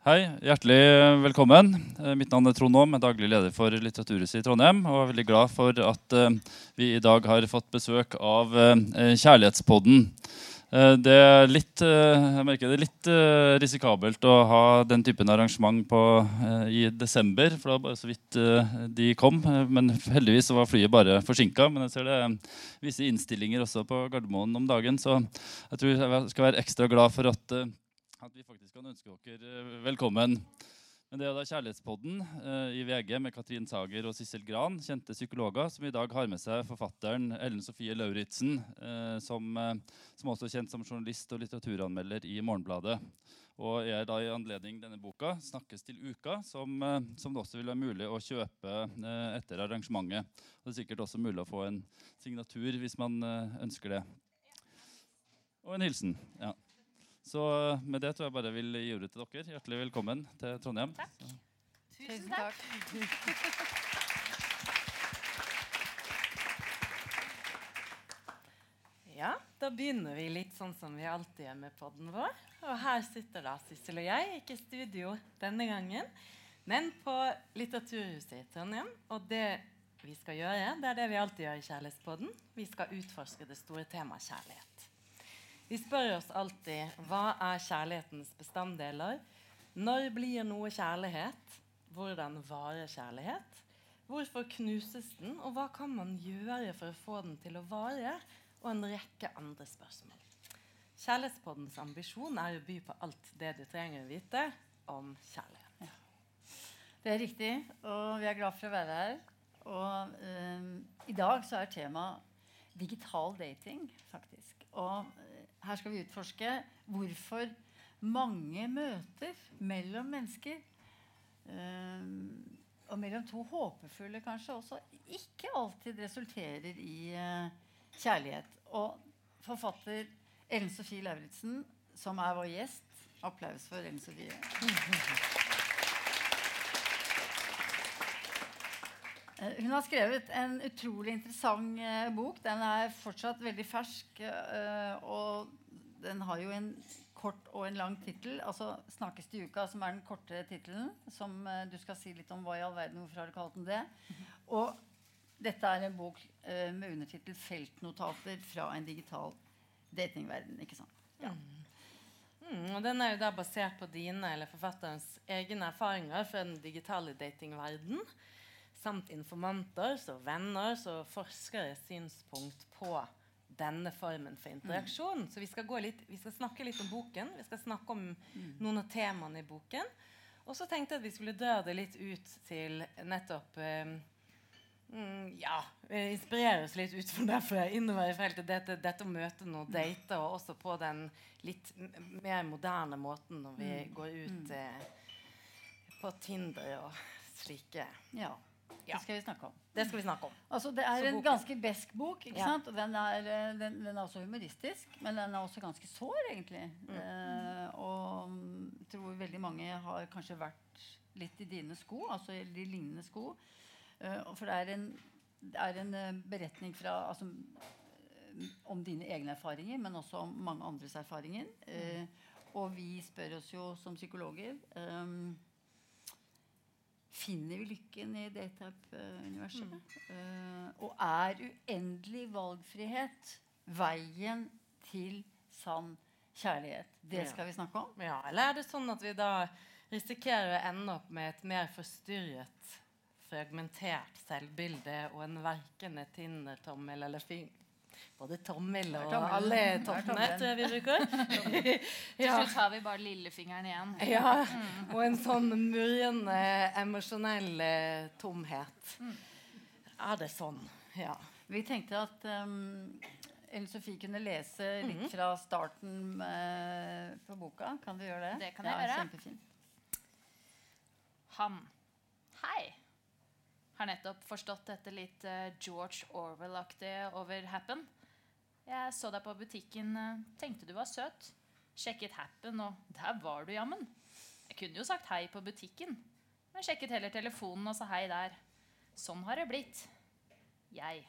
Hei, hjertelig velkommen. Eh, Mitt navn er Trond Aam, daglig leder for Litteraturhuset i Trondheim. Og er veldig glad for at eh, vi i dag har fått besøk av eh, Kjærlighetspodden. Det er litt, jeg merker det er litt risikabelt å ha den typen arrangement på, i desember, for det var bare så vidt de kom. Men heldigvis var flyet bare forsinka. Men jeg ser det er visse innstillinger også på Gardermoen om dagen, så jeg tror jeg skal være ekstra glad for at at vi faktisk kan ønske dere eh, velkommen. Men det er da Kjærlighetspodden eh, i VG med Katrin Sager og Sissel Gran, kjente psykologer, som i dag har med seg forfatteren Ellen Sofie Lauritzen, eh, som, som også er kjent som journalist og litteraturanmelder i Morgenbladet. Og er da i anledning denne boka 'Snakkes til uka', som, som det også vil være mulig å kjøpe etter arrangementet. Og det er sikkert også mulig å få en signatur hvis man ønsker det. Og en hilsen. ja. Så med det tror jeg bare vil gi ordet til dere. Hjertelig velkommen til Trondheim. Tusen takk. Ja, da begynner vi litt sånn som vi alltid gjør med podden vår. Og her sitter da Sissel og jeg, ikke i studio denne gangen, men på Litteraturhuset i Trondheim. Og det vi skal gjøre, det er det vi alltid gjør i Kjærlighetspodden. Vi skal utforske det store temaet kjærlighet. Vi spør oss alltid hva er kjærlighetens bestanddeler? Når blir noe kjærlighet? Hvordan varer kjærlighet? Hvorfor knuses den, og hva kan man gjøre for å få den til å vare? Og en rekke andre spørsmål. Kjærlighetspoddens ambisjon er å by på alt det du trenger å vite om kjærlighet. Det er riktig, og vi er glad for å være her. Og um, i dag så er temaet digital dating, faktisk. Og her skal vi utforske hvorfor mange møter mellom mennesker eh, og mellom to håpefulle kanskje også ikke alltid resulterer i eh, kjærlighet. Og forfatter Ellen Sofie Lauritzen, som er vår gjest Applaus for Ellen Sofie. Hun har skrevet en utrolig interessant eh, bok. Den er fortsatt veldig fersk. eh, og den har jo en kort og en lang tittel. Altså 'Snakkes til uka', som er den korte tittelen. Som eh, du skal si litt om hva i all verden, hvorfor har du kalt den det. Og dette er en bok eh, med undertittel 'Feltnotater fra en digital datingverden'. Ikke sant? Ja. Mm, og den er jo da basert på dine eller forfatterens egne erfaringer fra den digitale datingverden, samt informanters og venners og forskeres synspunkt på denne formen for interaksjon. Så vi skal, gå litt, vi skal snakke litt om boken. Vi skal snakke om noen av temaene i boken. Og så tenkte jeg at vi skulle dra det litt ut til nettopp eh, Mm, ja. eh, Inspirere oss litt ut fra jeg innover i feltet. Dette, dette å møte noen date, og også på den litt mer moderne måten når vi går ut eh, på Tinder og slike. ja. Ja. Det skal vi snakke om. Det skal vi snakke om. Altså, det er Så en boken. ganske besk bok. ikke Ja. sant? Og den er, eh, den, den er også humoristisk, men den er også ganske sår, egentlig. Mm. Eh, og mm, tror veldig mange har kanskje vært litt i dine sko, altså i de lignende sko. Eh, for det er en, det er en eh, beretning fra altså, eh, om dine egne erfaringer, men også om mange andres erfaringer. Eh, og vi spør oss jo som psykologer eh, Finner vi lykken i datapp-universet? Eh, og er uendelig valgfrihet veien til sann kjærlighet? Det Ja. skal vi snakke om. Ja, eller er det sånn at vi da risikerer å ende opp med et mer forstyrret, fragmentert selvbilde og en verkende Tinder-tommel eller fin både tommel og tommel. alle toppene, tror jeg vi bruker. Til slutt har vi bare lillefingeren igjen. Ja, og en sånn murrende, emosjonell eh, tomhet. Er det sånn? Ja. Vi tenkte at um, Ellen Sofie kunne lese litt fra starten uh, på boka. Kan du gjøre det? Det kan jeg ja, gjøre. Kjempefint. Han. Hei. Har nettopp forstått dette litt eh, George Orwell-aktige over Happen. Jeg så deg på butikken, eh, tenkte du var søt. Sjekket Happen, og der var du jammen. Jeg kunne jo sagt hei på butikken, men sjekket heller telefonen og sa hei der. Sånn har det blitt. Jeg.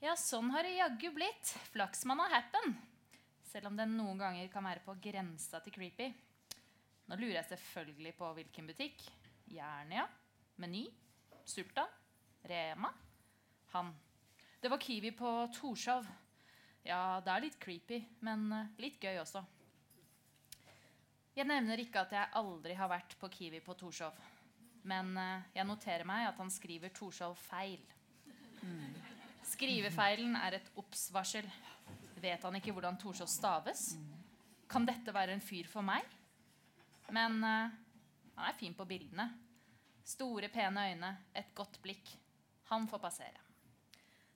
Ja, sånn har det jaggu blitt. Flaksmann av Happen. Selv om den noen ganger kan være på grensa til creepy. Nå lurer jeg selvfølgelig på hvilken butikk. Jernia, Meny, Sultan, Rema. Han. Det var Kiwi på Torshov. Ja, det er litt creepy, men eh, litt gøy også. Jeg nevner ikke at jeg aldri har vært på Kiwi på Torshov. Men eh, jeg noterer meg at han skriver Torshov feil. Skrivefeilen er et obs-varsel. Vet han ikke hvordan Torshov staves? Kan dette være en fyr for meg? Men uh, han er fin på bildene. Store, pene øyne, et godt blikk. Han får passere.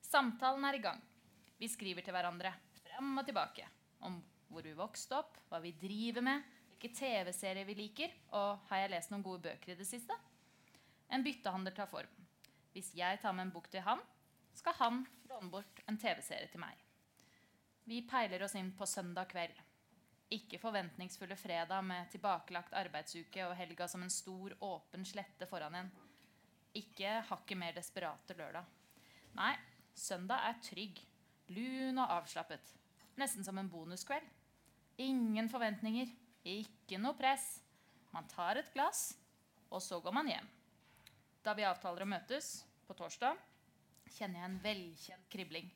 Samtalen er i gang. Vi skriver til hverandre frem og tilbake om hvor vi vokste opp, hva vi driver med, hvilke TV-serier vi liker, og har jeg lest noen gode bøker i det siste? En byttehandel tar form. Hvis jeg tar med en bok til han, skal han låne bort en TV-serie til meg. Vi peiler oss inn på søndag kveld. Ikke forventningsfulle fredag med tilbakelagt arbeidsuke og helga som en stor, åpen slette foran en. Ikke hakket mer desperate lørdag. Nei, søndag er trygg, lun og avslappet. Nesten som en bonuskveld. Ingen forventninger, ikke noe press. Man tar et glass, og så går man hjem. Da vi avtaler å møtes på torsdag, kjenner jeg en velkjent kribling.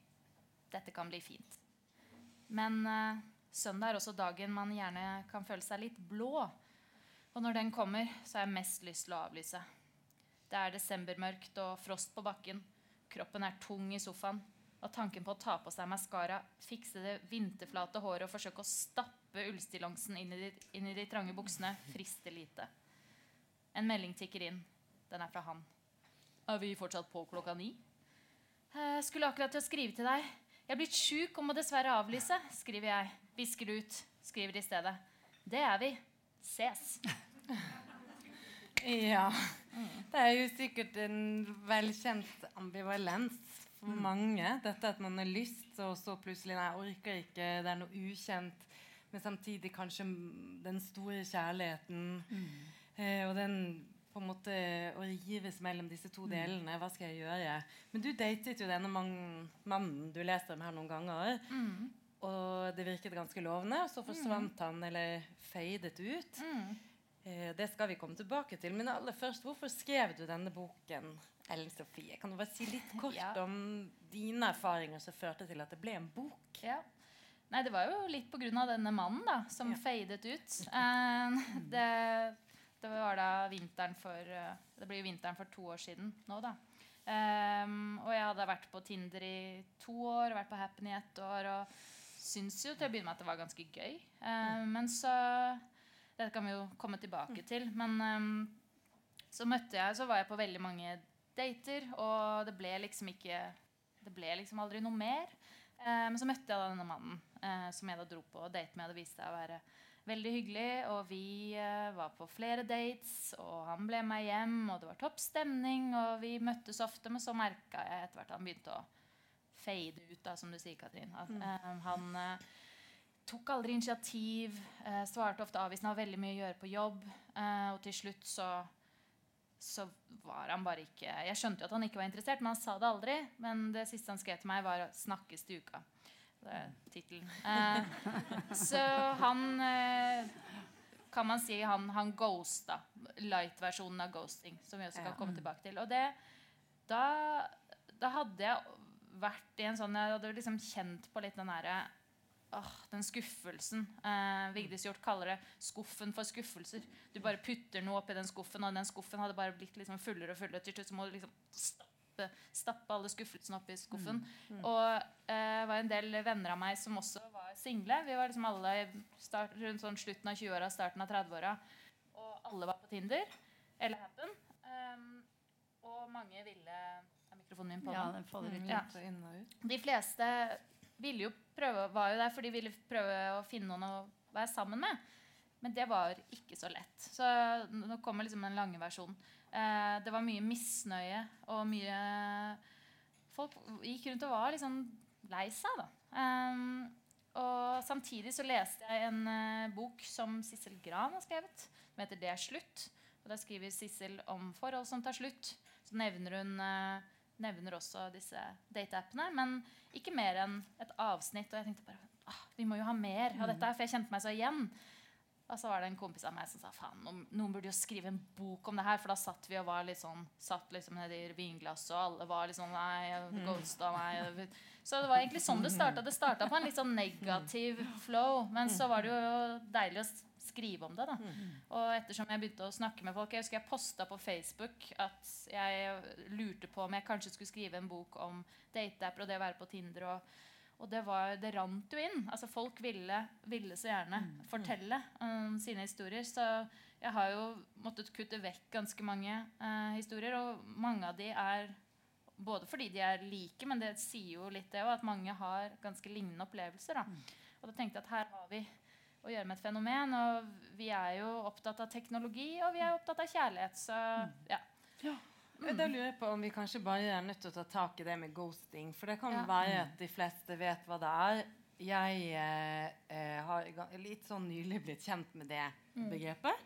Dette kan bli fint. Men eh, søndag er også dagen man gjerne kan føle seg litt blå. Og når den kommer, så har jeg mest lyst til å avlyse. Det er desembermørkt og frost på bakken. Kroppen er tung i sofaen. Og tanken på å ta på seg maskara, fikse det vinterflate håret og forsøke å stappe ullstillongsen inn, inn i de trange buksene frister lite. En melding tikker inn. Den er fra han. Er vi fortsatt på klokka ni? Jeg skulle akkurat til å skrive til deg. Jeg er blitt sjuk og må dessverre avlyse, skriver jeg. Visker ut. Skriver i stedet. Det er vi. Ses. Ja. Det er jo sikkert en velkjent ambivalens for mange. Dette at man har lyst, og så plutselig Nei, jeg orker ikke. Det er noe ukjent. Men samtidig kanskje den store kjærligheten. Eh, og den på en måte å rives mellom disse to delene. Hva skal jeg gjøre? Men du datet jo denne mannen du leste om her noen ganger. Og det virket ganske lovende, så forsvant han eller feidet ut. Eh, det skal vi komme tilbake til. Men aller først, hvorfor skrev du denne boken? Ellen Sofie, Kan du bare si litt kort Ja. om dine erfaringer som førte til at det ble en bok? Ja. Nei, det var jo litt pga. denne mannen da, som Ja. feidet ut. Eh, det, det var da vinteren for eh, Det blir jo vinteren for to år siden nå, da. Um, og jeg hadde vært på Tinder i to år, vært på Happen i ett år, og syns jo til å begynne med at det var ganske gøy. Eh, men så Dette kan vi jo komme tilbake til. Men um, så møtte jeg Så var jeg på veldig mange dater, og det ble liksom ikke Det ble liksom aldri noe mer. Uh, men så møtte jeg da denne mannen uh, som jeg da dro på date med. Det viste seg å være veldig hyggelig. Og vi uh, var på flere dates, og han ble med hjem, og det var topp stemning. Og vi møttes ofte, men så merka jeg etter hvert at han begynte å fade ut, da, som du sier, Katrin. At, eh, han eh, tok aldri initiativ, eh, svarte ofte avvisende, har veldig mye å gjøre på jobb. Og til slutt så så var han bare ikke Jeg skjønte jo at han ikke var interessert, men han sa det aldri. Men det siste han skrev til meg, var 'Snakkes til uka'. Det er tittelen. Eh, så han eh, Kan man si han, han ghosta. Light-versjonen av ghosting, som vi også kan komme tilbake til. Og det da, da hadde jeg vært i en sånn Jeg hadde liksom kjent på litt den derre Åh, den skuffelsen. Eh, Vigdis Hjorth kaller det 'skuffen for skuffelser'. Du bare putter noe oppi den skuffen, og den skuffen hadde bare blitt liksom fullere og fullere. Til slutt så må du liksom stappe, stappe alle skuffelsene oppi skuffen. Og eh, var en del venner av meg som også var single. Vi var liksom alle start, rundt sånn slutten av 20-åra, starten av 30-åra. Og alle var på Tinder. Eller Happen. Um, og mange ville mikrofonen min på? Ja, den faller litt Mm, ja. De fleste ville jo prøve, var jo der for de ville prøve å finne noen å være sammen med. Men det var ikke så lett. Så nå kommer liksom den lange versjonen. Eh, det var mye misnøye og mye Folk gikk rundt og var liksom lei seg, da. Um, og samtidig så leste jeg en eh, bok som Sissel Gran har skrevet, som heter 'Det er slutt'. Og Der skriver Sissel om forhold som tar slutt. Så nevner hun eh, nevner også disse dateappene, men ikke mer enn et avsnitt. Og jeg tenkte bare ah, vi må jo ha mer av dette, for jeg kjente meg så igjen. Og så var det en kompis av meg som sa faen, noen, burde jo skrive en bok om det her. For da satt vi og var litt sånn Satt liksom nedi vinglasset, og alle var litt sånn Nei, Ghost ghosta meg. Så det var egentlig sånn det starta. Det starta på en litt sånn negativ flow. Men så var det jo deilig å skrive om det. da Og ettersom jeg begynte å snakke med folk Jeg husker jeg posta på Facebook at jeg lurte på om jeg kanskje skulle skrive en bok om dateapper og det å være på Tinder. og og det, var, det rant jo inn. altså Folk ville, ville så gjerne fortelle um, sine historier. Så jeg har jo måttet kutte vekk ganske mange uh, historier. Og mange av de er både fordi de er like, men det sier jo litt det òg, at mange har ganske lignende opplevelser. da. Og da tenkte jeg at her har vi å gjøre med et fenomen. Og vi er jo opptatt av teknologi, og vi er opptatt av kjærlighet. Så ja. Men Da lurer jeg på om vi kanskje bare er nødt til å ta tak i det med ghosting. For det kan Ja. være at de fleste vet hva det er. Jeg eh, eh, har litt sånn nylig blitt kjent med det begrepet.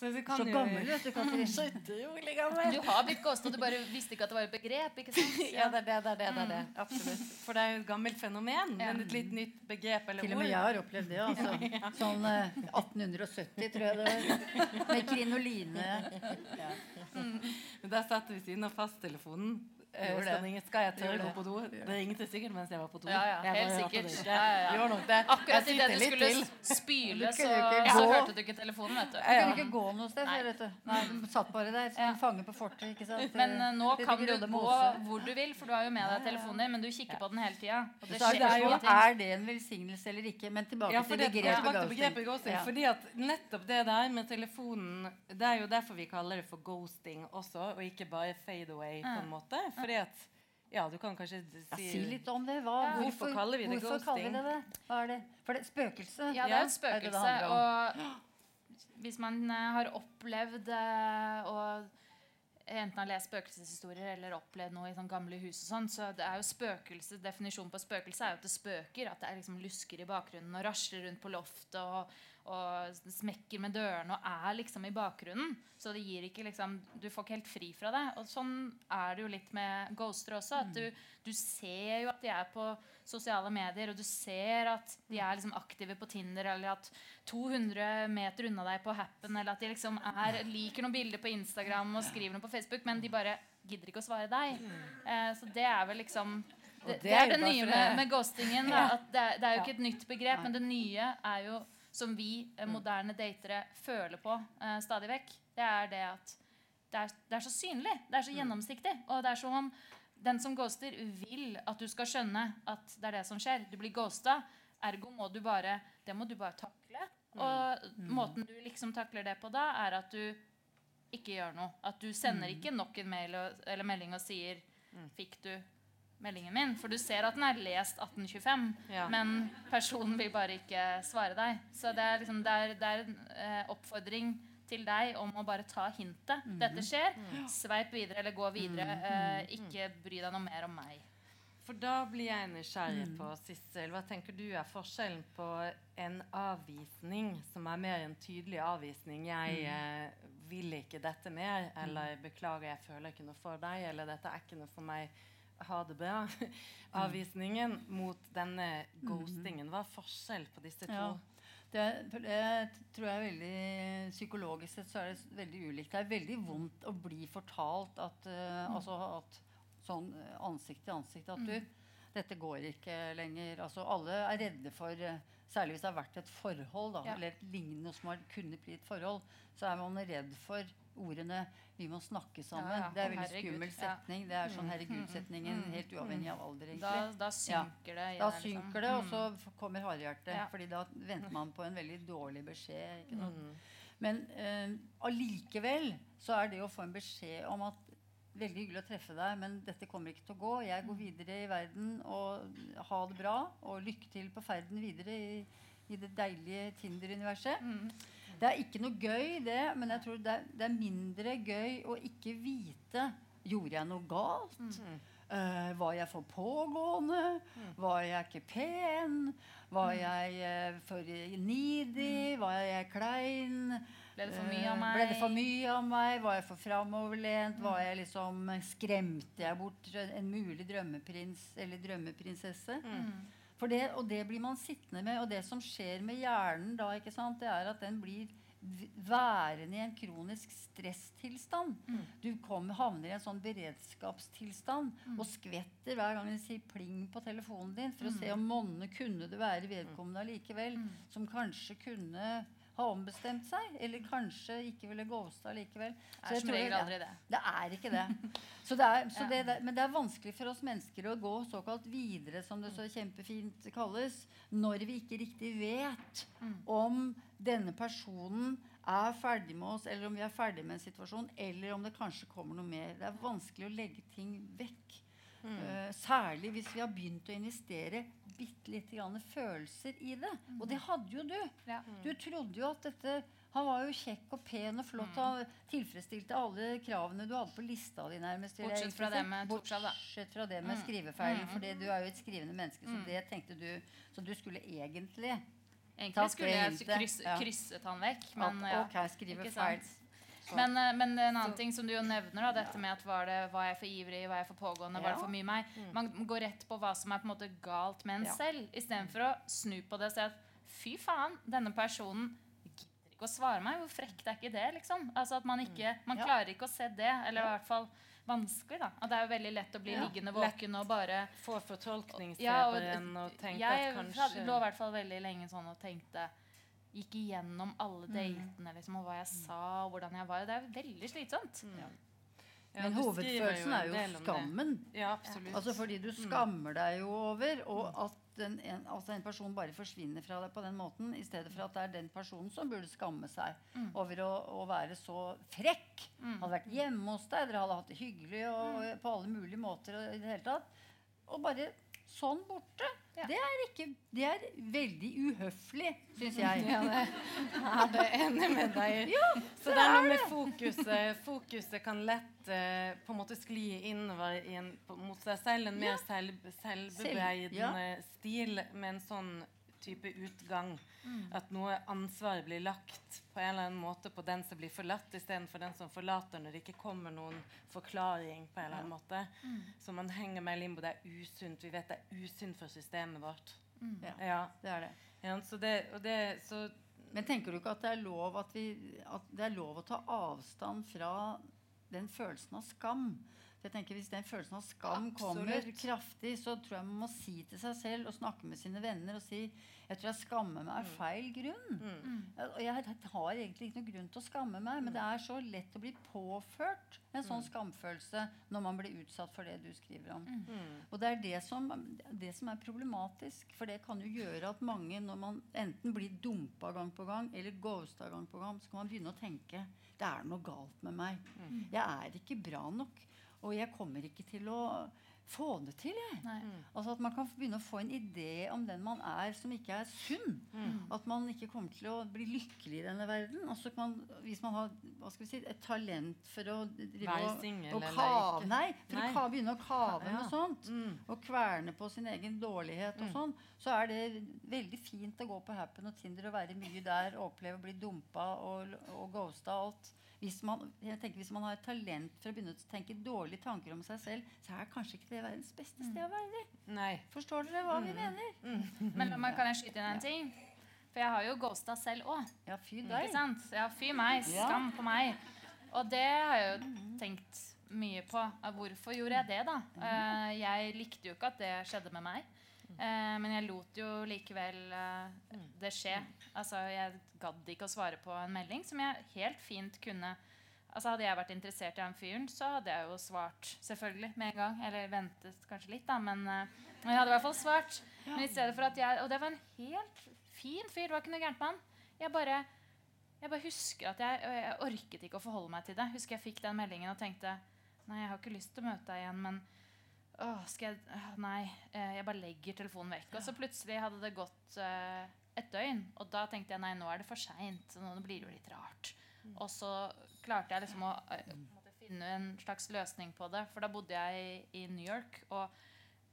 Så, det kan Så gammel, vet du, Katrin. Så utrolig gammel. Du har blitt ghosta, du bare visste ikke at det var et begrep. ikke sant? Ja, det er det, det er det. det, er det. Absolutt. For det er jo et gammelt fenomen, men et litt nytt begrep eller Til og med ord. jeg har opplevd det. Altså. Sånn eh, 1870, tror jeg det var. Med krinoline. Men Der satt vi ved siden av fasttelefonen. Eh, skal, det. ringe, skal jeg tørre å gå på do? Det ringte sikkert mens jeg var på do. Ja, ja, helt sikkert. det. Ja, ja, ja. Nok det. Akkurat idet du skulle til. spyle, så, så hørte du ikke telefonen. vet du. Du kunne ikke gå noe sted Nei. vet du. Nei, du satt bare der en fange på fortet. ikke sant? Men uh, nå Litt kan du gå hvor du vil, for du har jo med deg telefonen din, men du kikker på den hele tida. Det er, det er, det en velsignelse eller ikke? Men tilbake Ja, til begrepet ghosting. ghosting. Ja. Fordi at nettopp det der med telefonen Det er jo derfor vi kaller det for ghosting også, og ikke bare fade away. på en måte Fordi at Ja, du kan kanskje Ja, si si litt om det. Hva, Ja. Hvorfor kaller vi det hvorfor kaller vi ghosting? det det? Hva er det? For det er spøkelse? Ja, det er et spøkelse. Er? Og hvis man eh, har opplevd eh, og enten har lest spøkelseshistorier eller opplevd noe i sånn gamle hus, og sånn, så det er jo spøkelse, definisjonen på spøkelse er jo at det spøker. At det er liksom lusker i bakgrunnen og rasler rundt på loftet og, og smekker med dørene og er liksom i bakgrunnen. Så det gir ikke liksom Du får ikke helt fri fra det. Og sånn er det jo litt med ghoster også. At du, du ser jo at de er på sosiale medier, og du ser at de er liksom aktive på Tinder, eller at 200 meter unna deg på Happen, eller at de liksom er, liker noen bilder på Instagram og skriver noe på Facebook, men de bare gidder ikke å svare deg. Eh, så det er vel liksom det, det er det nye med, med ghostingen. Da, at det, er- det er jo ikke et nytt begrep, men det nye er jo som vi eh, moderne datere føler på eh, stadig vekk. Det er det at det er, det er så synlig. Det er så gjennomsiktig. Og det er som om den som ghoster, vil at du skal skjønne at det er det som skjer. Du blir ghosta. Ergo må du bare Det må du bare takle. Og måten du liksom takler det på da, er at du ikke gjør noe. At du sender ikke nok en mail og, eller melding og sier 'Fikk du meldingen min?' For du ser at den er lest 1825, Ja. men personen vil bare ikke svare deg. Så det er, liksom, det er, det er en eh, oppfordring til deg om å bare ta hintet. Dette skjer. Sveip videre eller gå videre. Eh, ikke bry deg noe mer om meg. For da blir jeg nysgjerrig på, Sissel, hva tenker du er forskjellen på en avvisning, som er mer en tydelig avvisning, jeg eh, vil ikke dette mer, eller beklager, jeg føler ikke noe for deg, eller dette er ikke noe for meg, ha det bra, avvisningen mot denne ghostingen. Hva er forskjell på disse to? Ja. Det, er- tror jeg er veldig Psykologisk sett så er det veldig ulikt. Det er veldig vondt å bli fortalt at, eh, altså at sånn eh, ansikt til ansikt at du dette går ikke lenger. Altså, alle er redde for eh, Særlig hvis det har vært et forhold, da, Ja. eller et lignende som har kunnet bli et forhold, så er man redd for ordene 'vi må snakke sammen'. Ja, ja. Det er en veldig herregud. skummel setning. Det er sånn herregud-setningen, helt uavhengig av alder, egentlig. Da, da synker det. Da liksom. synker det, og så kommer hardhjertet. Ja. fordi da venter man på en veldig dårlig beskjed. Ikke sant? Men eh, allikevel så er det å få en beskjed om at Veldig hyggelig å treffe deg, men dette kommer ikke til å gå. Jeg går videre i verden, og ha det bra. Og lykke til på ferden videre i, i det deilige Tinder-universet. Det er ikke noe gøy, det, men jeg tror det er, det er mindre gøy å ikke vite Gjorde jeg noe galt? Eh, var jeg for pågående? Var jeg ikke pen? Var jeg uh, for needy? Var jeg klein? Ble det for mye av Eh, meg? Ble det for mye av meg? Var jeg for framoverlent? Var jeg liksom Skremte jeg bort en mulig drømmeprins eller drømmeprinsesse? For det, og det blir man sittende med. Og det som skjer med hjernen da, ikke sant, det er at den blir værende i en kronisk stresstilstand. Du kom, havner i en sånn beredskapstilstand og skvetter hver gang det sier pling på telefonen din for å se om monne kunne det være vedkommende allikevel som kanskje kunne ha ombestemt seg, eller kanskje ikke ville ghoste allikevel. Så jeg tror det- det. det er ikke det. Så det er, så det, men det er vanskelig for oss mennesker å gå såkalt videre, som det så kjempefint kalles, når vi ikke riktig vet om denne personen er ferdig med oss, eller om vi er ferdig med en situasjon, eller om det kanskje kommer noe mer. Det er vanskelig å legge ting vekk. Eh, særlig hvis vi har begynt å investere bitte lite grann følelser i det. Og det hadde jo du. Ja. Du trodde jo at dette Han var jo kjekk og pen og flott. og tilfredsstilte alle kravene du hadde på lista di. nærmest. Bortsett fra det med. Bortsett fra det med skrivefeilen. For du er jo et skrivende menneske, så det tenkte du Så du skulle egentlig Egentlig skulle jeg det er kryss. Ja. krysset han vekk, men ja. ok, skrive feil. Men, eh, men en annen ting som du jo nevner, da, dette med at var, det, var jeg for ivrig, var jeg for pågående, var det for mye meg? Man går rett på hva som er på en måte galt med en Ja. selv, istedenfor å snu på det og si at fy faen, denne personen gidder ikke å svare meg. Hvor frekt er ikke det, liksom? Altså at man ikke, man Ja. klarer ikke å se det, eller i hvert fall vanskelig, da. Og det er jo veldig lett å bli Ja. liggende våken og bare Få fortolkningsfeberen Ja, og, tenke jeg at kanskje Jeg lå i hvert fall veldig lenge sånn og tenkte Gikk igjennom alle datene liksom, og hva jeg sa og hvordan jeg var. Det er veldig slitsomt. Ja, Men hovedfølelsen jo er jo skammen. Ja, absolutt. Altså fordi du skammer deg jo over og at en, en, altså en person bare forsvinner fra deg på den måten, i stedet for at det er den personen som burde skamme seg over å, å være så frekk. Hadde vært hjemme hos deg, dere hadde hatt det hyggelig og, på alle mulige måter. Og, i det hele tatt. og bare sånn borte. Ja. Det er ikke Det er veldig uhøflig, syns jeg. Ja, det, er det enig med deg. så det er noe med fokuset. Fokuset kan lett uh, på en måte skli innover i en, på, mot seg selv. En mer selv, selvbebreidende stil med en sånn type utgang. At noe ansvar blir lagt på en eller annen måte på den som blir forlatt, istedenfor den som forlater når det ikke kommer noen forklaring. på en eller annen måte. Så man henger med limbo. Det er usunt. Vi vet det er usunt for systemet vårt. Ja, Ja. det er det. Ja, så det, og det, så Men tenker du ikke at det er lov at, vi, at det er lov å ta avstand fra den følelsen av skam? Jeg tenker Hvis den følelsen av skam kommer kraftig, så tror jeg man må si til seg selv og snakke med sine venner og si jeg tror jeg skammer meg av feil grunn. Mm. Og jeg har egentlig ikke noen grunn til å skamme meg, men det er så lett å bli påført en sånn skamfølelse når man blir utsatt for det du skriver om. Og det er det som, det som er problematisk. For det kan jo gjøre at mange, når man enten blir dumpa gang på gang eller ghosta gang på gang, så kan man begynne å tenke det er noe galt med meg. Jeg er ikke bra nok. Og jeg kommer ikke til å få det til, jeg. Nei. Altså At man kan begynne å få en idé om den man er, som ikke er sunn. At man ikke kommer til å bli lykkelig i denne verden. Altså så kan, hvis man har hva skal vi si, et talent for å drive Være og- singel eller kave, ikke. Nei, for Nei. å ka, begynne å kave Ja. med sånt. Mm. Og kverne på sin egen dårlighet og sånn. Så er det veldig fint å gå på Happen og Tinder og være mye der og oppleve å bli dumpa og, og ghosta og alt. Hvis man, jeg tenker hvis man har et talent for å begynne å tenke dårlige tanker om seg selv, så er kanskje ikke det verdens beste sted å være. Nei. Forstår dere hva vi mener? Men, man kan jeg skyte inn en ting? For jeg har jo ghosta selv òg. Ja, fy Ikke deg. sant? Ja, fy meg. Ja. Skam på meg. Og det har jeg jo tenkt mye på. Hvorfor gjorde jeg det, da? Eh, Jeg likte jo ikke at det skjedde med meg. Eh, Men jeg lot jo likevel eh, det skje. Altså, jeg gadd ikke å svare på en melding som jeg helt fint kunne Altså Hadde jeg vært interessert i han fyren, så hadde jeg jo svart selvfølgelig med en gang. Eller ventet kanskje litt, da, men, eh, men jeg hadde i hvert fall svart. Men i stedet for at jeg, Og det var en helt fin fyr. Det var ikke noe gærent med han. Jeg bare jeg bare husker at jeg, jeg orket ikke å forholde meg til det. Husker jeg fikk den meldingen og tenkte Nei, jeg har ikke lyst til å møte deg igjen, men åh, skal jeg åh, Nei. eh, Jeg bare legger telefonen vekk. Og så plutselig hadde det gått eh, et døgn, og da tenkte jeg nei, nå er det for seint. Nå blir det jo litt rart. Og så klarte jeg liksom å eh, på en måte finne en slags løsning på det. For da bodde jeg i, i New York og,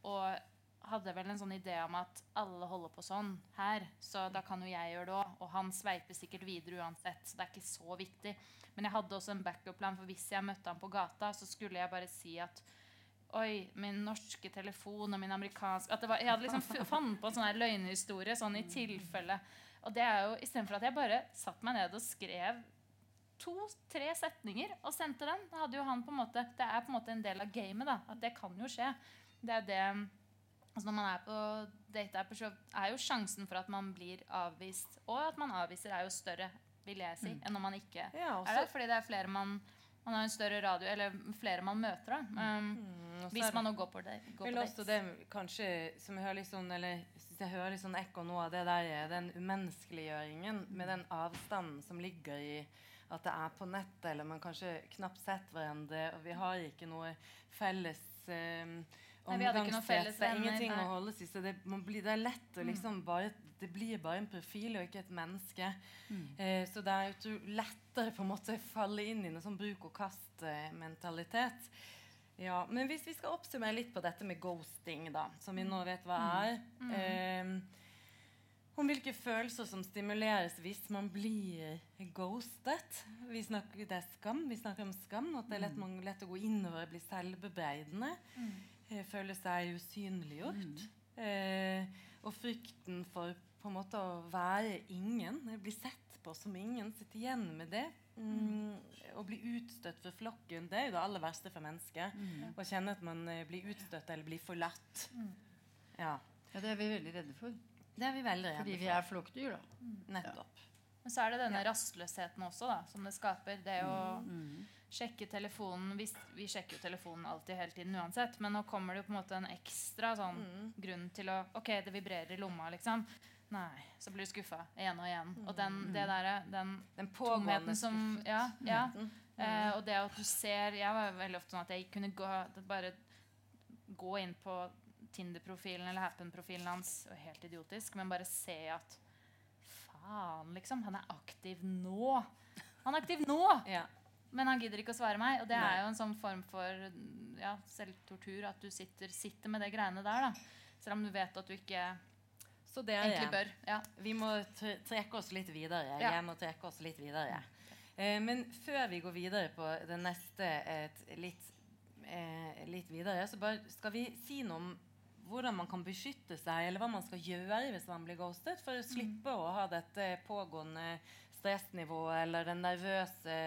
og hadde vel en sånn idé om at alle holder på sånn her, så da kan jo jeg gjøre det òg. Og han sveiper sikkert videre uansett, så det er ikke så viktig. Men jeg hadde også en backup-plan, for hvis jeg møtte han på gata, så skulle jeg bare si at Oi, min norske telefon og min amerikanske at det var, Jeg hadde liksom fant på en sånn løgnhistorie sånn i tilfelle. Og det er jo istedenfor at jeg bare satte meg ned og skrev to-tre setninger og sendte den, da hadde jo han på en måte Det er på en måte en del av gamet. da, At det kan jo skje. Det er det altså Når man er på dateapper, så er jo sjansen for at man blir avvist, og at man avviser, er jo større, vil jeg si, enn når man ikke Ja, er det. Fordi det er flere man man har en større radio, eller flere man møter. da um, Mm, Hvis man nå går på det. Går Vel på også det kanskje som jeg hører litt sånn Eller synes jeg hører litt sånn ekko nå av det der den umenneskeliggjøringen med den avstanden som ligger i at det er på nettet, eller man kanskje knapt sett hverandre, og vi har ikke noe felles eh, felles omgangskrets. Det er ingenting nei. å holde seg så det, man blir, det er lett å liksom bare Det blir bare en profil og ikke et menneske. Eh, så det er lettere på en måte å falle inn i noe sånn bruk og kast-mentalitet. Ja, men hvis vi skal oppsummere litt på dette med ghosting, da, som vi nå vet hva er eh, Om hvilke følelser som stimuleres hvis man blir ghostet. Vi snakker, det er skam. Vi snakker om skam. At det er lett, man, lett å gå innover bli selvbebreidende. Eh, føle seg usynliggjort. Eh, og frykten for på en måte å være ingen. Bli sett på som ingen. Sitte igjen med det. Mm, å bli utstøtt for flokken, det er jo det aller verste for mennesker. Å kjenne at man eh, blir utstøtt eller blir forlatt. Ja. Ja, det er vi veldig redde for. Det er vi veldig Fordi for. vi er flokkdyr, da. for. Nettopp. Men så er det denne rastløsheten også, da, som det skaper. Det å sjekke telefonen vi, vi sjekker jo telefonen alltid hele tiden uansett, men nå kommer det jo på en måte en ekstra sånn grunn til å Ok, det vibrerer i lomma, liksom. Nei. Så blir du skuffa igjen og igjen. Og den, det der, den Den pågående som Ja. ja. Eh, og det at du ser Jeg var veldig ofte sånn at jeg kunne gå, bare gå inn på Tinder-profilen eller Happen-profilen hans. og Helt idiotisk. Men bare se at Faen, liksom. Han er aktiv nå. Han er aktiv nå! Ja. Men han gidder ikke å svare meg. Og det Nei. er jo en sånn form for ja, selvtortur. At du sitter, sitter med det greiene der. da Selv om du vet at du ikke Så det er egentlig bør. Ja. Vi må trekke oss litt videre. Ja. Jeg må trekke oss litt videre. Eh, men før vi går videre på det neste et, litt, eh, litt videre, så bare skal vi si noe om hvordan man kan beskytte seg, eller hva man skal gjøre hvis man blir ghostet, for å slippe å ha dette pågående stressnivået eller den nervøse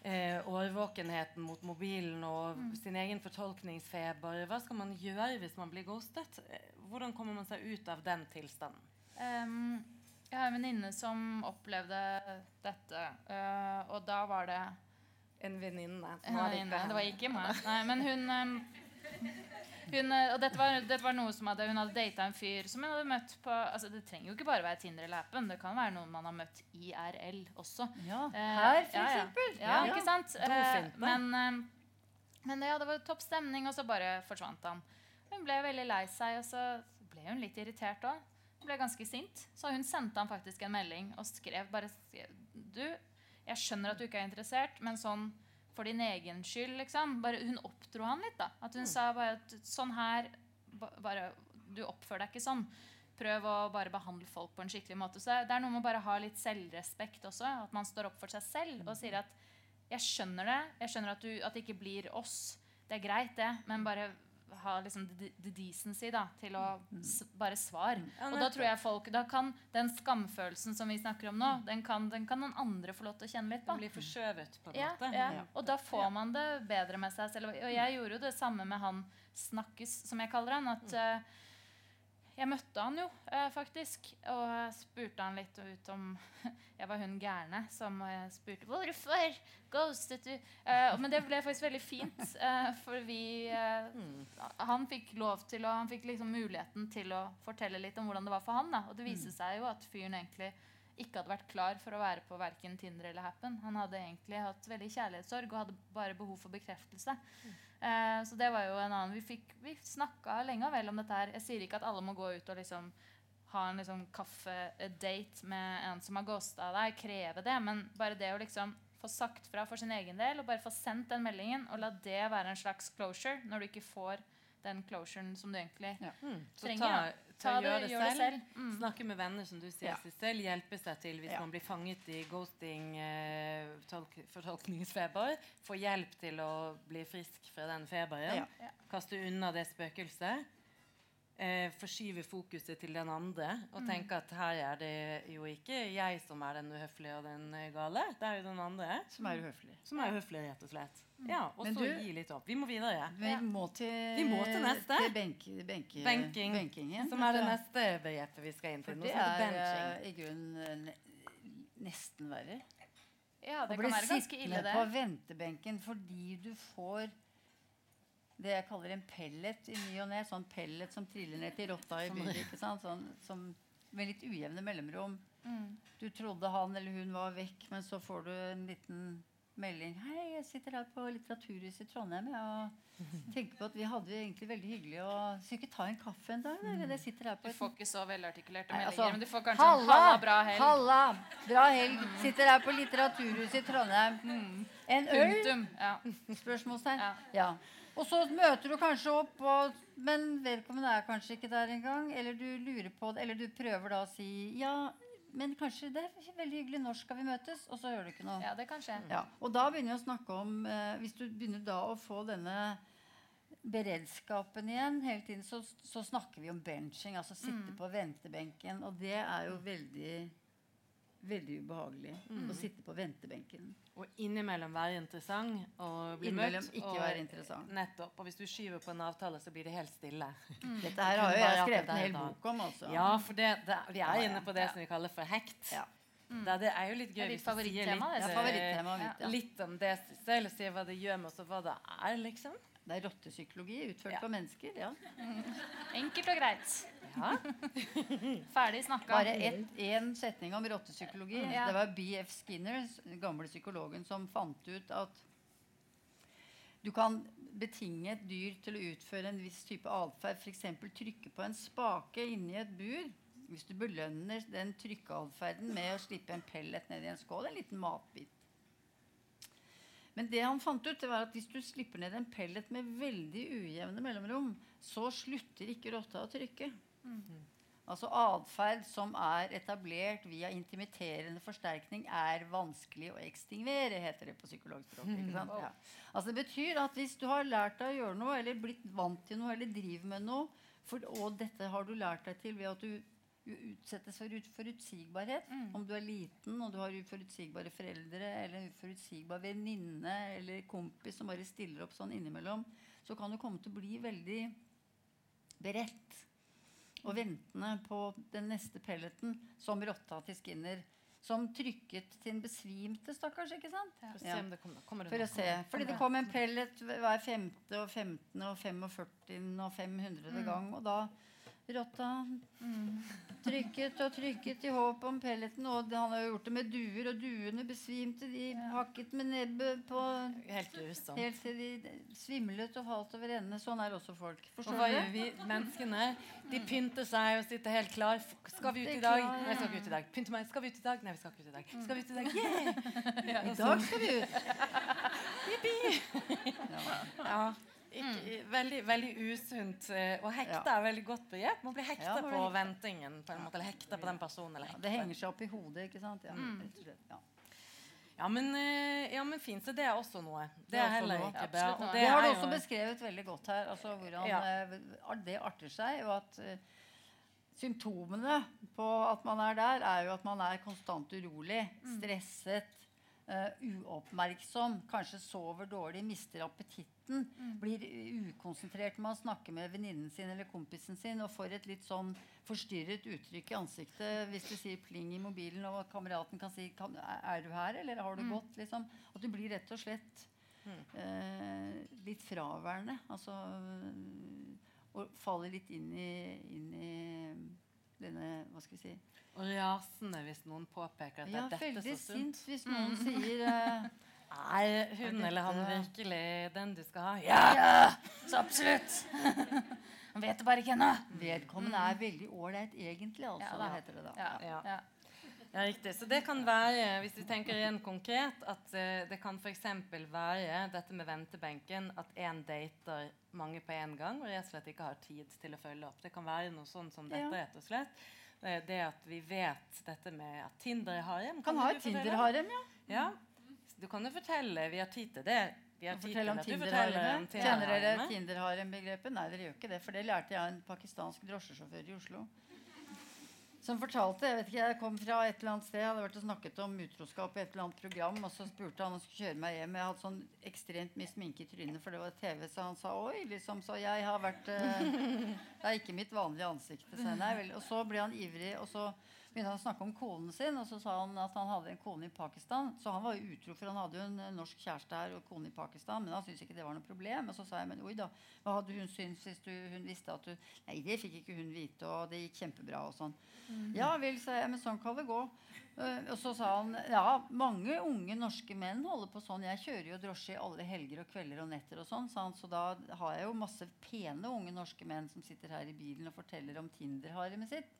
eh, årvåkenheten mot mobilen og sin egen fortolkningsfeber. Hva skal man gjøre hvis man blir ghostet? Hvordan kommer man seg ut av den tilstanden? Um, jeg har en venninne som opplevde dette, Uh, og da var det En venninne. En venninne. Det var ikke meg. Nei, men hun, um, hun eh, Og dette var, dette var noe som hadde, hun hadde data en fyr som hun hadde møtt på altså Det trenger jo ikke bare være Tinder eller appen. Det kan være noen man har møtt IRL også. Ja. Eh, Her, for ja, ja. eksempel. Ja, ikke sant? Uh, men, men ja, det var topp stemning, og så bare forsvant han. Hun ble veldig lei seg, og så ble hun litt irritert òg. Ble ganske sint. Så hun sendte han faktisk en melding og skrev bare Du, jeg skjønner at du ikke er interessert, men sånn for din egen skyld, liksom. Bare, hun oppdro han litt, da. At hun sa bare at sånn her bare, Du oppfører deg ikke sånn. Prøv å bare behandle folk på en skikkelig måte. Så det er noe med å bare ha litt selvrespekt også. At man står opp for seg selv og sier at jeg skjønner det. Jeg skjønner at, du, at det ikke blir oss. Det er greit, det. Men bare ha liksom the, the decency da, til å s bare svar. Og da tror jeg folk Da kan den skamfølelsen som vi snakker om nå, den kan, den kan noen andre få lov til å kjenne litt på. Den blir forskjøvet, på en Ja, måte. ja. Og da får man det bedre med seg selv. Og jeg gjorde jo det samme med han Snakkes, som jeg kaller han. At eh, jeg møtte han jo, eh, faktisk. Og spurte han litt ut om Jeg var hun gærne som eh, spurte 'Hvorfor ghostet du?' Eh, men det ble faktisk veldig fint. eh, for vi eh, Han fikk lov til å, Han fikk liksom muligheten til å fortelle litt om hvordan det var for han. Da. Og det viste seg jo at fyren egentlig ikke hadde vært klar for å være på verken Tinder eller Happen. Han hadde egentlig hatt veldig kjærlighetssorg og hadde bare behov for bekreftelse. Eh, så det var jo en annen Vi, fikk- vi snakka lenge og vel om dette her. Jeg sier ikke at alle må gå ut og liksom ha en liksom kaffedate med en som har ghosta deg, kreve det, men bare det å liksom få sagt fra for sin egen del og bare få sendt den meldingen og la det være en slags closure når du ikke får den closuren som du egentlig Mm. Så trenger. ta. Til Ta å det, gjøre det gjør selv. selv. Mm. Snakke med venner, som du sier, Ja. Sissel. Hjelpe seg til hvis Ja. man blir fanget i ghosting, eh. Få hjelp til å bli frisk fra den feberen. Ja. Kaste unna det spøkelset. Eh, forskyver fokuset til den andre og tenker at her er det jo ikke jeg som er den uhøflige og den eh, gale. Det er jo den andre Som er uhøflig. som er uhøflig, rett og slett. Ja, Og Men så du- gi litt opp. Vi må videre. Vi må til, Vi må til neste. Til benk, benk, Benking, benkingen. som er det neste begrepet vi skal inn til. Det er eh, i grunnen ne- nesten verre. Ja, det kan være ganske ille, det. Å bli sittende på ventebenken fordi du får det jeg kaller en pellet i ny og ne. Sånn pellet som triller ned til rotta i byen. ikke sant? Sånn, som, med litt ujevne mellomrom. Mm. Du trodde han eller hun var vekk, men så får du en liten melding. 'Hei, jeg sitter her på Litteraturhuset i Trondheim jeg, og tenker på at vi hadde det egentlig veldig hyggelig. og Skal vi ikke ta en kaffe en dag? Eller? Jeg sitter her på Du får ikke så velartikulerte meldinger, altså, men du får kanskje en halla bra helg. Halla, bra helg. Sitter her på Litteraturhuset i Trondheim. En øl? Punktum. Ja. Spørsmålstegn. Ja. Ja. Og så møter du kanskje opp, og, men vedkommende er kanskje ikke der engang. Eller du lurer på det, eller du prøver da å si ja, men kanskje det er veldig hyggelig. Når skal vi møtes? Og så gjør du ikke noe. ja, det kan skje. Ja, og da begynner vi å snakke om eh, Hvis du begynner da å få denne beredskapen igjen hele tiden, så, så snakker vi om benching. Altså sitte på ventebenken. Og det er jo veldig Veldig ubehagelig å sitte på ventebenken. Og innimellom være interessant og bli Innimellom møtt. ikke og, være interessant. Nettopp. Og hvis du skyver på en avtale, så blir det helt stille. Dette her har jo jeg skrevet en hel bok om. også. Ja, for det, det, vi er inne på det Ja. som vi kaller for hekt. Ja. Da, det er jo litt gøy hvis du sier favorittema, litt. Ja. litt om det selv, og sier hva det gjør med oss, og hva det er, liksom. Det er rottepsykologi utført Ja. på mennesker. Ja. Enkelt og greit. Ja. Ferdig snakka. Bare én setning om rottepsykologi. Ja. Det var BF Skinner, den gamle psykologen, som fant ut at du kan betinge et dyr til å utføre en viss type atferd. F.eks. trykke på en spake inni et bur. Hvis du belønner den trykkeatferden med å slippe en pellet ned i en skål, en liten matbit. Men det han fant ut, det var at hvis du slipper ned en pellet med veldig ujevne mellomrom, så slutter ikke rotta å trykke. Altså atferd som er etablert via intimiterende forsterkning, er vanskelig å ekstingvere, heter det på psykologspråket. ikke? Ja. Altså Det betyr at hvis du har lært deg å gjøre noe, eller blitt vant til noe, eller driver med noe, for, og dette har du lært deg til ved at du utsettes for uforutsigbarhet. Om du er liten og du har uforutsigbare foreldre eller en uforutsigbar venninne eller kompis som bare stiller opp sånn innimellom, så kan du komme til å bli veldig beredt og ventende på den neste pelleten, som rotta til Skinner. Som trykket til en besvimte, stakkars. ikke sant? For å se Ja. om det kommer, kommer det For å se. Fordi det kom en pellet hver femte og 15. og 45. og 500. gang. Og da rotta trykket og trykket i håp om pelleten. Og han har jo gjort det med duer, og duene besvimte. De hakket med nebbet på Helt grusomt. helt til de svimlet og falt over ende. Sånn er også folk. Og hva gjør vi menneskene? De pynter seg og sitter helt klar. Skal vi ut i dag? klar, Nei, vi skal ikke ut i dag. Pynte meg. Skal vi ut i dag? Nei, vi skal ikke ut i dag. Skal vi ut i dag? Yeah! I dag skal vi ut. Ja. Ikke, veldig, veldig usunt. eh, Og hekta Ja. er veldig godt begrep. Man blir hekta Ja, på ventingen. På en måte, eller hekta på den personen. Det henger seg opp i hodet, ikke sant? Ja, mm. Ja. Men, eh, ja, men fint. Så det er også noe. Det Det er er heller ikke bra. Og det Det har du også beskrevet veldig godt her. Altså hvordan Ja. eh, det arter seg. Og at uh, symptomene på at man er der, er jo at man er konstant urolig, stresset, eh, uoppmerksom, kanskje sover dårlig, mister appetitten, blir ukonsentrert når man snakker med venninnen sin eller kompisen sin og får et litt sånn forstyrret uttrykk i ansiktet hvis du sier pling i mobilen, og kameraten kan si kan, 'Er du her, eller har du gått?' Liksom. At du blir rett og slett eh, litt fraværende. Altså Og faller litt inn i, inn i denne Hva skal vi si rasende hvis noen påpeker at Ja, det er dette veldig så sunt. sint hvis noen sier uh, Er hun Er eller han virkelig den du skal ha? Ja! Ja, så absolutt. Han vet det bare ikke ennå. Vedkommende er veldig ålreit egentlig, altså. Ja, da. heter det da. Ja, Ja. Ja. Riktig. Så det kan være, hvis vi tenker igjen konkret, at eh, det kan f.eks. være dette med ventebenken, at én dater mange på en gang og rett og slett ikke har tid til å følge opp. Det kan være noe sånn som dette, rett og slett. Eh, Det at vi vet dette med at Tinder er harem. Kan du ha et? Tinder-harem, ja. Ja. Du kan jo fortelle. Vi har tid til det. Vi har tid til at du forteller om Tinder-haremet. Kjenner dere. Tinder-harem-begrepet? Nei, dere gjør ikke det. For det lærte jeg av en pakistansk drosjesjåfør i Oslo. Som fortalte Jeg vet ikke, jeg kom fra et eller annet sted, jeg hadde vært og snakket om utroskap i et eller annet program, og så spurte han om han skulle kjøre meg hjem. Jeg hadde sånn ekstremt mye sminke i trynet, for det var TV, så han sa oi, liksom. Så jeg har vært eh, Det er ikke mitt vanlige ansikt. Så, nei. Og så ble han ivrig, og så begynte han å snakke om konen sin, og så sa han at han hadde en kone i Pakistan. Så han var jo utro, for han hadde jo en eh, norsk kjæreste her og kone i Pakistan. Men han syntes ikke det var noe problem. Og så sa jeg, men oi da, hva hadde hun syntes hvis du, hun visste at du Nei, det fikk ikke hun vite, og det gikk kjempebra og sånn. Ja vel, sa jeg, men sånn kan det gå. Uh, og så sa han ja, mange unge norske menn holder på sånn. Jeg kjører jo drosje i alle helger og kvelder og netter og sånn, sa han. Så da har jeg jo masse pene unge norske menn som sitter her i bilen og forteller om Tinder-haremet sitt.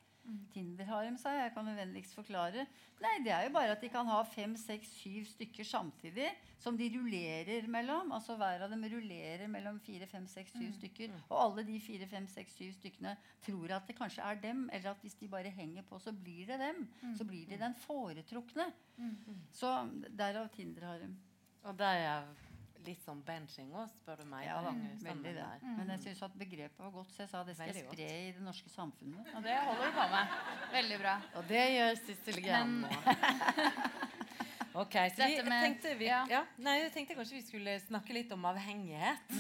Tinder-harem, sa jeg. Jeg kan jo vennligst forklare. Nei, det er jo bare at de kan ha fem, seks, syv stykker samtidig. Som de rullerer mellom. Altså hver av dem rullerer mellom fire, fem, seks, syv stykker. Og alle de fire, fem, seks, syv stykkene tror at det kanskje er dem. Eller at hvis de bare henger på, så blir det dem. Så blir de den foretrukne. Så derav Tinder-harem. Og der er litt sånn benching òg, spør du meg. Ja da, veldig det. Mm. Men jeg syns at begrepet var godt, så jeg sa det skal jeg Veldig godt. spre i det norske samfunnet. Og det holder du på med. Veldig bra. Og det gjør Sissel Gran nå. Ok, så vi, med- tenkte vi, ja. ja. nei, jeg tenkte kanskje vi skulle snakke litt om avhengighet.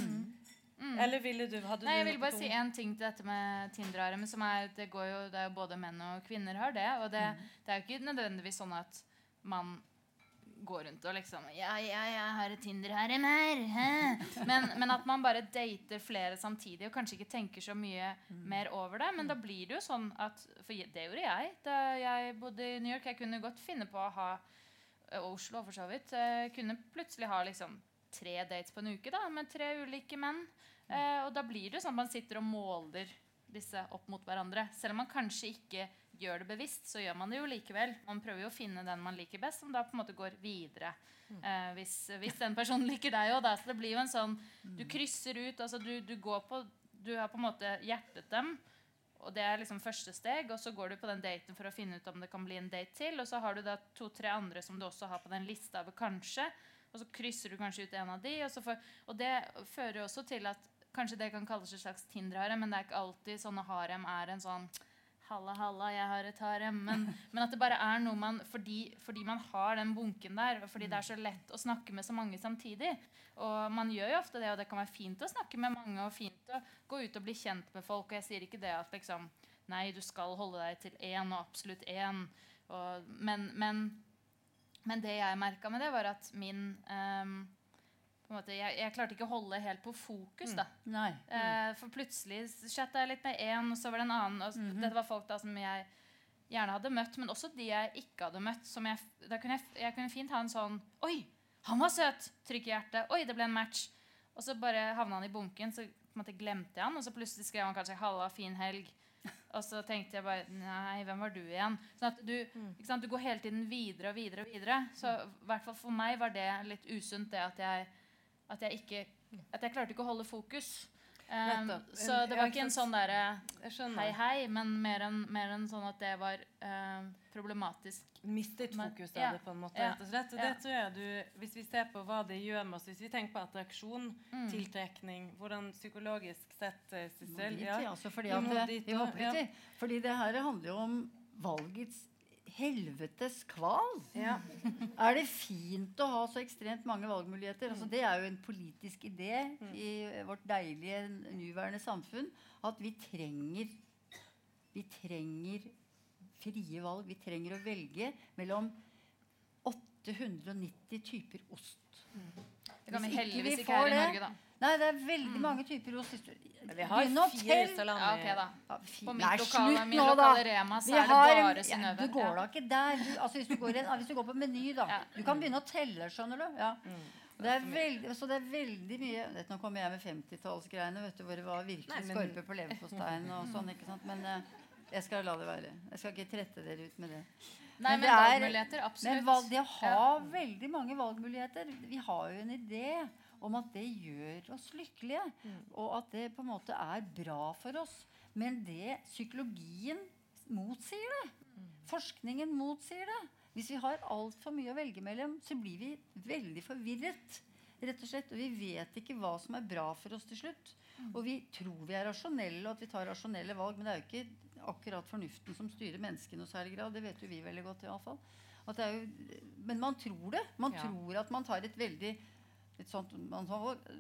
Eller ville du hadde Nei, jeg vil bare si én en ting til dette med Tinder-arm. som er, det, går jo, det er jo både menn og kvinner har det. Og det, det er jo ikke nødvendigvis sånn at man går rundt og liksom Ja, ja, jeg har et Tinder-harem her. Hæ? Men, men at man bare dater flere samtidig og kanskje ikke tenker så mye mer over det. Men da blir det jo sånn at For det gjorde jeg da jeg bodde i New York. Jeg kunne godt finne på å ha og Oslo for så vidt. Jeg kunne plutselig ha liksom tre dates på en uke da, med tre ulike menn. Eh, og da blir det sånn at man sitter og måler disse opp mot hverandre. Selv om man kanskje ikke gjør det bevisst, så gjør man det jo likevel. Man prøver jo å finne den man liker best, som da på en måte går videre. Eh, hvis, hvis den personen liker deg òg, da. Så det blir jo en sånn Du krysser ut. altså Du, du går på Du har på en måte hjertet dem. Og det er liksom første steg, og så går du på den daten for å finne ut om det kan bli en date til. Og så har du da to-tre andre som du også har på den lista over kanskje. Og så krysser du kanskje ut en av de. Og, så får, og det fører også til at kanskje det kan kalles et slags Tinder-harem, men det er ikke alltid sånne harem er en sånn Halla, halla, jeg har et harem. Men, men at det bare er noe man fordi, fordi man har den bunken der, og fordi det er så lett å snakke med så mange samtidig. Og man gjør jo ofte det, og det kan være fint å snakke med mange, og fint å gå ut og bli kjent med folk. Og jeg sier ikke det at liksom Nei, du skal holde deg til én, og absolutt én. Og, men, men, men det jeg merka med det, var at min en måte, jeg, jeg klarte ikke å holde helt på fokus. da Nei. Eh, for plutselig chatta jeg litt med én, og så var det en annen. Og Mhm. Dette var folk da som jeg gjerne hadde møtt, men også de jeg ikke hadde møtt. Som jeg, da kunne jeg, jeg kunne fint ha en sånn Oi, han var søt! Trykk i hjertet. Oi, det ble en match. Og så bare havna han i bunken, så på en måte glemte jeg han. Og så plutselig skrev han kanskje 'halla, fin helg'. Og så tenkte jeg bare Nei, hvem var du igjen? Sånn at du, ikke sant? du går hele tiden videre og videre. og videre Så i hvert fall for meg var det litt usunt, det at jeg, at jeg ikke At jeg klarte ikke å holde fokus. Um, så det var ikke en sånn derre hei, hei, men mer enn mer enn sånn at det var eh, problematisk. Mistet fokus fokus ja. av det, på en måte. Ja. rett og slett. Ja. det tror jeg du, Hvis vi ser på hva det gjør med oss, hvis vi tenker på attraksjon, Mm. tiltrekning Hvordan psykologisk sett, eh, Sissel ja. altså, fordi, Vi at, det- fordi det her handler jo om valgets helvetes kval. Ja. Er det fint å ha så ekstremt mange valgmuligheter? Altså, det er jo en politisk idé i vårt deilige nåværende samfunn at vi trenger Vi trenger frie valg. Vi trenger å velge mellom 890 typer ost. Det kan vi heldigvis ikke her i Norge, da. Nei, det er veldig mange typer ost. Hvis du- Vi har Begynn å fire telle. salami. Ja, ok, da. På mitt Nei, lokale- slutt min lokale. Rema så Vi er det bare Synnøve. Ja, du går da ikke der. Du, altså, hvis, du går en, hvis du går på Meny, da. Ja. Du kan begynne å telle, skjønner du. Ja. Mm. Det er veldig, så det er veldig mye vet, Nå kommer jeg med 50-tallsgreiene, vet du, hvor det var virkelig Nei, men- skorpe på leverposteien og sånn. ikke sant? Men eh, jeg skal la det være. Jeg skal ikke trette dere ut med det. Nei, men, det er- valgmuligheter, absolutt. Men valg, det å ha Ja. veldig mange valgmuligheter Vi har jo en idé om at det gjør oss lykkelige. Og at det på en måte er bra for oss. Men det psykologien motsier det. Forskningen motsier det. Hvis vi har altfor mye å velge mellom, så blir vi veldig forvirret. Rett og slett, og Vi vet ikke hva som er bra for oss til slutt. Og vi tror vi er rasjonelle, og at vi tar rasjonelle valg. Men det er jo ikke akkurat fornuften som styrer mennesket i noe særlig grad. Det vet jo vi veldig godt. i alle fall. At jo, men man tror det. Man Ja. tror at man tar et veldig et sånt, man,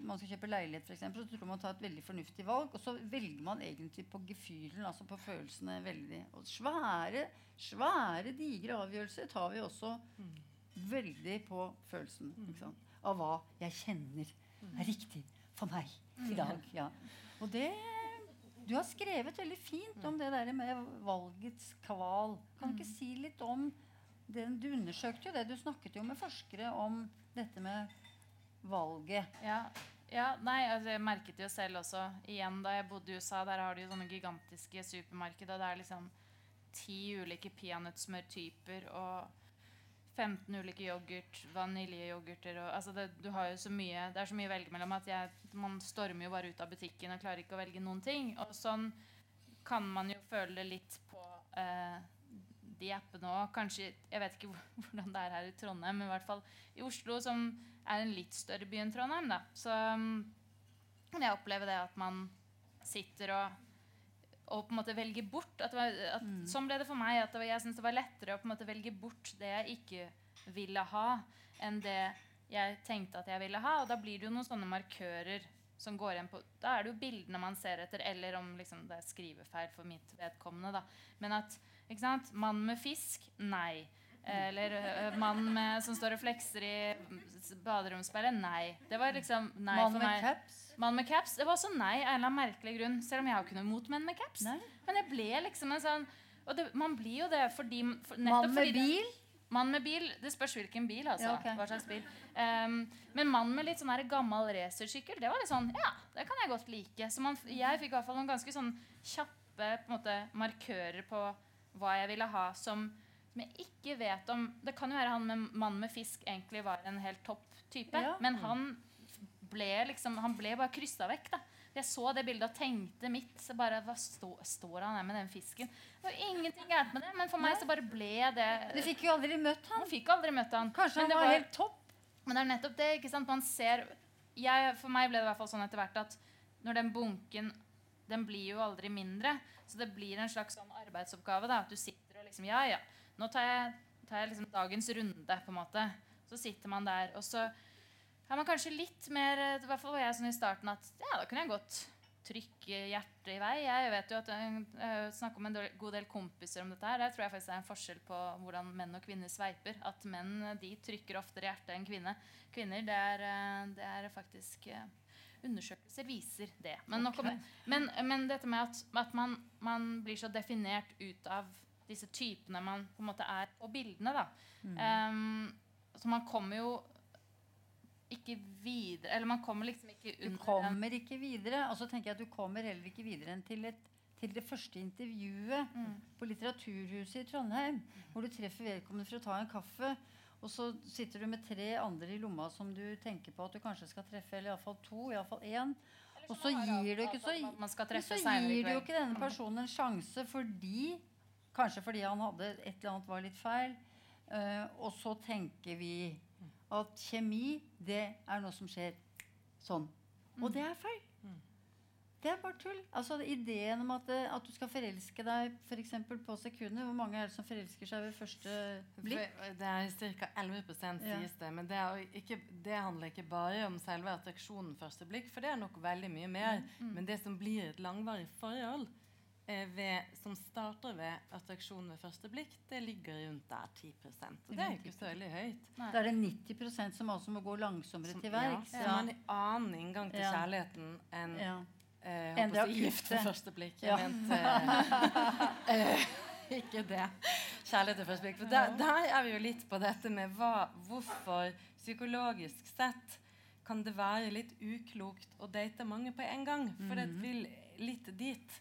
man skal kjøpe leilighet, eksempel, så tror man tar et veldig fornuftig valg. Og så velger man egentlig på gefühlen, altså på følelsene veldig. Og svære, svære, digre avgjørelser tar vi også veldig på følelsen. Sant? Av hva jeg kjenner er riktig for meg i dag. Ja. Og det Du har skrevet veldig fint om det der med valgets kval. Kan du ikke si litt om det, Du undersøkte jo det. Du snakket jo med forskere om dette med valget. Ja, ja nei, altså jeg merket jo selv også Igjen da jeg bodde i USA, der har de jo sånne gigantiske supermarkeder. Det er liksom ti ulike peanøttsmørtyper og 15 ulike yoghurt, vaniljeyoghurter og altså det, du har jo så mye, det er så mye å velge mellom at jeg, man stormer jo bare ut av butikken og klarer ikke å velge noen ting. Og sånn kan man jo føle det litt på eh, de appene òg. Kanskje Jeg vet ikke hvordan det er her i Trondheim, men i hvert fall i Oslo, som er en litt større by enn Trondheim, da. Så um, kan jeg oppleve det at man sitter og og på en måte velge bort at at, Sånn ble det for meg. at det var, Jeg synes det var lettere å på en måte velge bort det jeg ikke ville ha, enn det jeg tenkte at jeg ville ha. Og da blir det jo noen sånne markører som går igjen på Da er det jo bildene man ser etter, eller om liksom, det er skrivefeil for mitt vedkommende. da. Men at ikke sant, mann med fisk nei. Eller mannen mann med, som står og flekser i baderomsspeilet nei. Det var liksom nei Mann for med meg. caps. Mann med caps. Det var også nei av en eller annen merkelig grunn. Selv om jeg har ikke noe imot menn med caps. Nei. Men jeg ble liksom en sånn Og det, man blir jo det fordi for, Mann med bil. Mann med bil. Det spørs hvilken bil, altså. Ja, okay. Hva slags bil. Um, men mann med litt sånn her gammel racersykkel, det var litt sånn Ja, det kan jeg godt like. Så man, jeg fikk i hvert fall noen ganske sånn kjappe på en måte, markører på hva jeg ville ha som som jeg ikke vet om Det kan jo være han med mann med fisk egentlig var en helt topp type. Ja. Men han ble liksom Han ble bare kryssa vekk. da Jeg så det bildet og tenkte mitt så bare, Hva stå, står han her med den fisken? Det var ingenting gærent med det, men for meg så bare ble det Du fikk jo aldri møtt han. Fikk aldri møtt han. Kanskje han var, var helt topp. men det er nettopp det. ikke sant? Man ser jeg, For meg ble det i hvert fall sånn etter hvert at når den bunken Den blir jo aldri mindre. Så det blir en slags sånn arbeidsoppgave. da, At du sitter og liksom Ja, ja. Nå tar jeg, tar jeg liksom dagens runde, på en måte. Så sitter man der, og så er man kanskje litt mer I hvert fall var jeg sånn i starten at ja, da kunne jeg godt trykke hjertet i vei. Jeg vet jo at jeg snakker snakket med en god del kompiser om dette her. Der tror jeg faktisk det er en forskjell på hvordan menn og kvinner sveiper. At menn de trykker oftere hjertet enn kvinner. Kvinner, det er, eh, det er faktisk eh, Undersøkelser viser det. Men, nok om men, men dette med at, at man, man blir så definert ut av disse typene man på en måte er på bildene, da. Em, så man kommer jo ikke videre Eller man kommer liksom ikke under Du kommer ikke videre. Og så tenker jeg at du kommer heller ikke videre enn til, et, til det første intervjuet på Litteraturhuset i Trondheim. Hvor du treffer vedkommende for å ta en kaffe. Og så sitter du med tre andre i lomma som du tenker på at du kanskje skal treffe. Eller iallfall to. Iallfall én. Og så gir du ikke så, så gir du ikke denne personen en sjanse fordi Kanskje fordi han hadde et eller annet var litt feil. Uh, og så tenker vi at kjemi, det er noe som skjer sånn. Og det er feil. Det er bare tull. Altså Ideen om at, at du skal forelske deg for på sekundet Hvor mange er det som forelsker seg ved første blikk? Det er ca. 11 sies det. Men det, ikke, det handler ikke bare om selve attraksjonen første blikk, for det er nok veldig mye mer. Men det som blir et langvarig forhold, eh, ved, som starter ved attraksjon ved første blikk, det ligger rundt der 10 Og det er ikke så veldig høyt. Da er det 90% som altså må gå langsommere Som, til ja, verks. som har en annen inngang til kjærligheten enn Ja. eh, Enn det å å gift gifte. ved første blikk. Jeg Ja. mente eh, ikke det. Kjærlighet ved første blikk. For der, der er vi jo litt på dette med hva, hvorfor psykologisk sett kan det være litt uklokt å date mange på en gang. For det vil litt dit.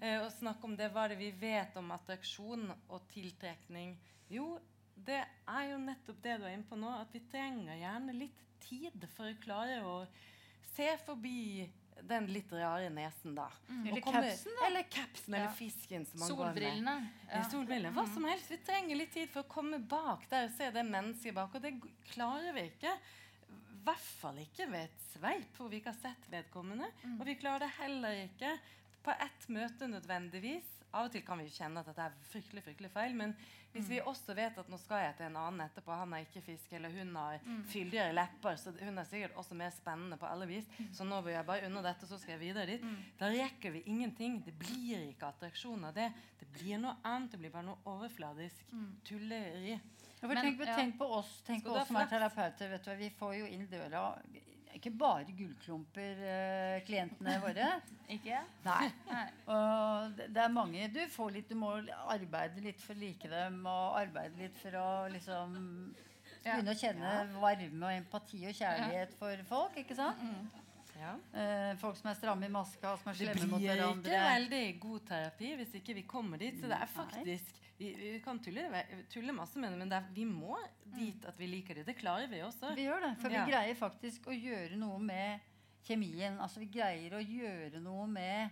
Eh, og snakke om det, hva det vi vet om attraksjon og tiltrekning? Jo, det er jo nettopp det du er inne på nå, at vi trenger gjerne litt tid for å klare å se forbi den litt rare nesen, da. Eller Og komme- capsen, da. Eller capsen, eller Ja. fisken som man går med. Solbrillene. Ja. Solbrillene. hva som helst. Vi trenger litt tid for å komme bak der og se det mennesket bak. Og det klarer vi ikke. Hvert fall ikke ved et sveip hvor vi ikke har sett vedkommende. Og vi klarer det heller ikke på ett møte nødvendigvis. Av og til kan vi kjenne at dette er fryktelig fryktelig feil, men hvis vi også vet at nå skal jeg til en annen etterpå, han har ikke fisk, eller hun har fyldigere lepper, så hun er sikkert også mer spennende på alle vis, så nå vil jeg bare unna dette, så skal jeg videre dit. Da rekker vi ingenting. Det blir ikke attraksjon av det. Det blir noe annet. Det blir bare noe overfladisk tulleri. Ja, for Men, tenk, på, ja. tenk på oss tenk på oss som er terapeuter. Vet du, vi får jo inn døra ikke bare gullklumper, uh, klientene våre. Ikke? Nei. Nei. Og det, det er mange Du får litt, du må arbeide litt for å like dem, og arbeide litt for å liksom Ja. Begynne å kjenne varme og empati og kjærlighet for folk. ikke sant? Ja. Uh, folk som er stramme i maska, som er slemme mot hverandre. Det blir ikke veldig god terapi hvis ikke vi kommer dit. Så det er faktisk Vi, vi kan tulle, tulle masse med det, men det er, vi må dit at vi liker det. Det klarer vi også. Vi gjør det, for Ja. vi greier faktisk å gjøre noe med kjemien. Altså Vi greier å gjøre noe med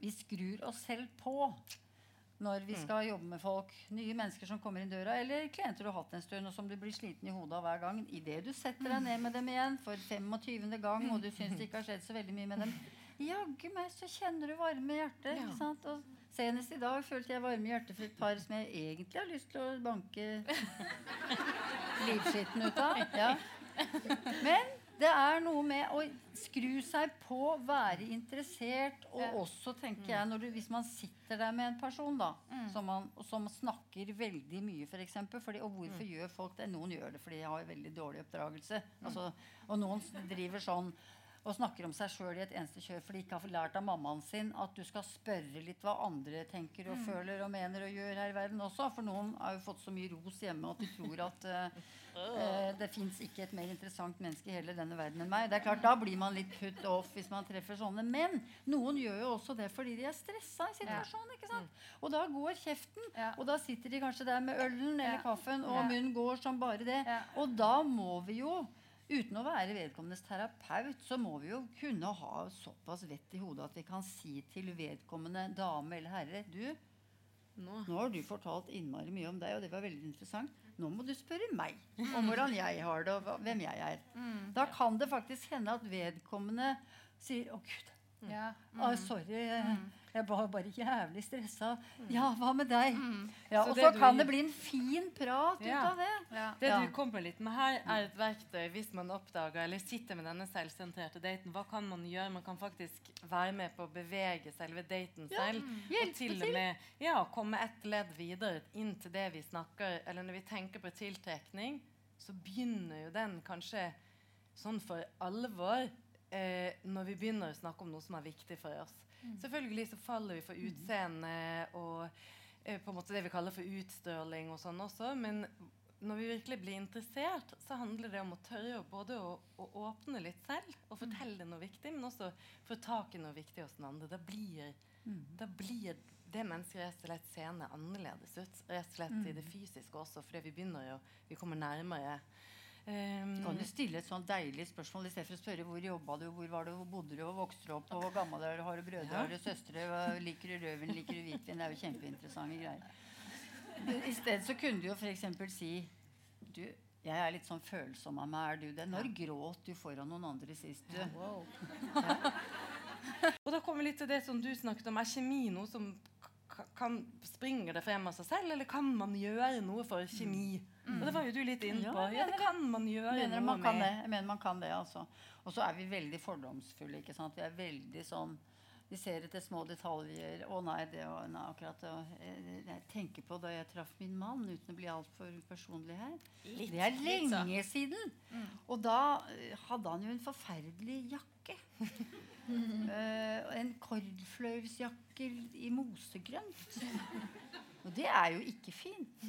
Vi skrur oss selv på når vi skal jobbe med folk. Nye mennesker som kommer inn døra, eller klienter du har hatt en stund, og som du blir sliten i hodet av hver gang. Idet du setter deg ned med dem igjen for 25. gang, og du syns det ikke har skjedd så veldig mye med dem, jaggu meg så kjenner du varme i hjertet. Ja. ikke sant? Og senest i dag følte jeg varme i hjertet for et par som jeg egentlig har lyst til å banke livskitten ut av. Ja. Men det er noe med å skru seg på, være interessert, og også, tenker jeg, når du, hvis man sitter der med en person da, som, man, som snakker veldig mye, for eksempel, fordi, og hvorfor gjør folk det? Noen gjør det fordi de har veldig dårlig oppdragelse. Altså, og noen driver sånn og snakker om seg sjøl i et eneste kjør fordi de ikke har lært av mammaen sin at du skal spørre litt hva andre tenker og føler og mener og gjør her i verden også. For noen har jo fått så mye ros hjemme at de tror at uh, uh, det fins ikke et mer interessant menneske i hele denne verden enn meg. Det er klart, Da blir man litt put off hvis man treffer sånne. Men noen gjør jo også det fordi de er stressa i situasjonen. ikke sant? Og da går kjeften. Og da sitter de kanskje der med ølen eller kaffen, og munnen går som bare det. Og da må vi jo Uten å være vedkommendes terapeut, så må vi jo kunne ha såpass vett i hodet at vi kan si til vedkommende dame eller herre Du, Nå. nå har du fortalt innmari mye om deg, og det var veldig interessant. Nå må du spørre meg om hvordan jeg har det, og hvem jeg er. Da kan det faktisk hende at vedkommende sier Å, gud. Ja. Å, sorry, jeg var bare jævlig stressa. Ja, hva med deg? Ja, Så og så kan du... det bli en fin prat ut av det. Ja. Det Ja. du kommer litt med her, er et verktøy hvis man oppdager eller sitter med denne selvsentrerte daten. Hva kan man gjøre? Man kan faktisk være med på å bevege selve daten selv. hjelpe Og til til. og med ja, komme ett ledd videre inn til det vi snakker Eller når vi tenker på tiltrekning, så begynner jo den kanskje sånn for alvor eh, når vi begynner å snakke om noe som er viktig for oss. Selvfølgelig så faller vi for utseende og eh, på en måte det vi kaller for utstråling og sånn også. Men når vi virkelig blir interessert, så handler det om å tørre både å, å åpne litt selv og fortelle noe viktig, men også få tak i noe viktig hos den andre. Da blir, da blir det mennesket rett og slett seende annerledes ut. Rett og slett i det fysiske også, fordi vi begynner jo Vi kommer nærmere. Um, Du kan jo stille et sånn deilig spørsmål i stedet for å spørre hvor jobba du, hvor var du, hvor bodde du, hvor vokste du opp, hvor gammel er du, har du brødre, Ja. har du søstre, liker du rødvin, liker du hvitvin? Det er jo kjempeinteressante greier. I stedet så kunne du jo f.eks. si Du, jeg er litt sånn følsom av meg. Er du det? Når gråt du foran noen andre sist? Du? Og da kommer vi litt til det som du snakket om. Er kjemi noe som kan springer det frem av seg selv, eller kan man gjøre noe for kjemi? Og det var jo du litt inne på. Ja, det kan man gjøre mener noe man kan det. Jeg mener man kan det, altså. Og så er vi veldig fordomsfulle. ikke sant? Vi er veldig sånn Vi ser etter små detaljer. 'Å nei, det var nei, akkurat Jeg, jeg tenker på da jeg traff min mann, uten å bli altfor personlig her. Litt, det er litt siden! lenge siden. Og da eh, hadde han jo en forferdelig jakke. Eh, en kordfløyelsjakke i mosegrønt. Og det er jo ikke fint.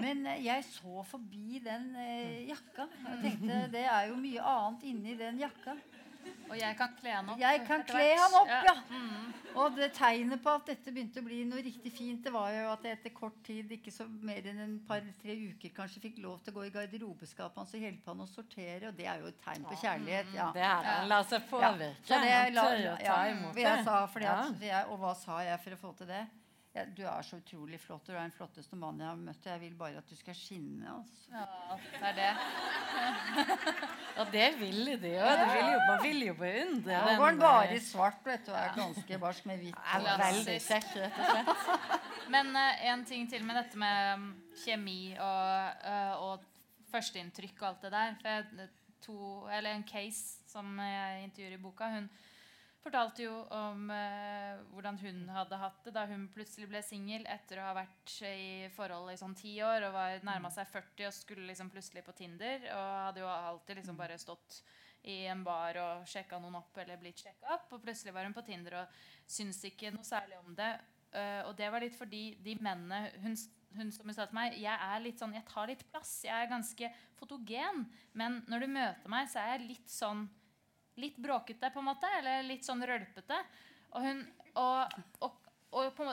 Men eh, jeg så forbi den eh, jakka. og tenkte det er jo mye annet inni den jakka. Og jeg kan kle han opp. Jeg kan kle han opp, ja. Mm. Og det tegnet på at dette begynte å bli noe riktig fint, det var jo at jeg etter kort tid, ikke så mer enn en par-tre uker, kanskje fikk lov til å gå i garderobeskapet hans og hjelpe han å sortere. Og det er jo et tegn på kjærlighet. Ja. Det er det. La seg påvirke. Ja, så det la, ja, jeg sa, fordi at, jeg, og hva sa jeg for å få til det? Ja, du er så utrolig flott. Du er den flotteste mannen jeg har møtt. og Jeg vil bare at du skal skinne. Altså. Ja, det er det. ja, det vil de jo. Det vil jo man vil jo beundre Nå den, går den bare eh, i svart vet du, og er ganske barsk med hvitt. er og- veldig kjekk, rett og slett. Men uh, en ting til med dette med um, kjemi og, uh, og førsteinntrykk og alt det der. For jeg, to, eller en case som jeg intervjuer i boka, hun fortalte jo om eh, hvordan hun hadde hatt det da hun plutselig ble singel etter å ha vært i forhold i sånn ti år og var nærma seg 40 og skulle liksom plutselig på Tinder. Og hadde jo alltid liksom bare stått i en bar og sjekka noen opp eller blitt sjekka opp. Og plutselig var hun på Tinder og syntes ikke noe særlig om det. Uh, og det var litt fordi de mennene hun, hun som hun sa til meg, jeg er litt sånn, jeg tar litt plass. Jeg er ganske fotogen. Men når du møter meg, så er jeg litt sånn litt bråkete, på en måte. Eller litt sånn rølpete. Og hun og, og, og måte,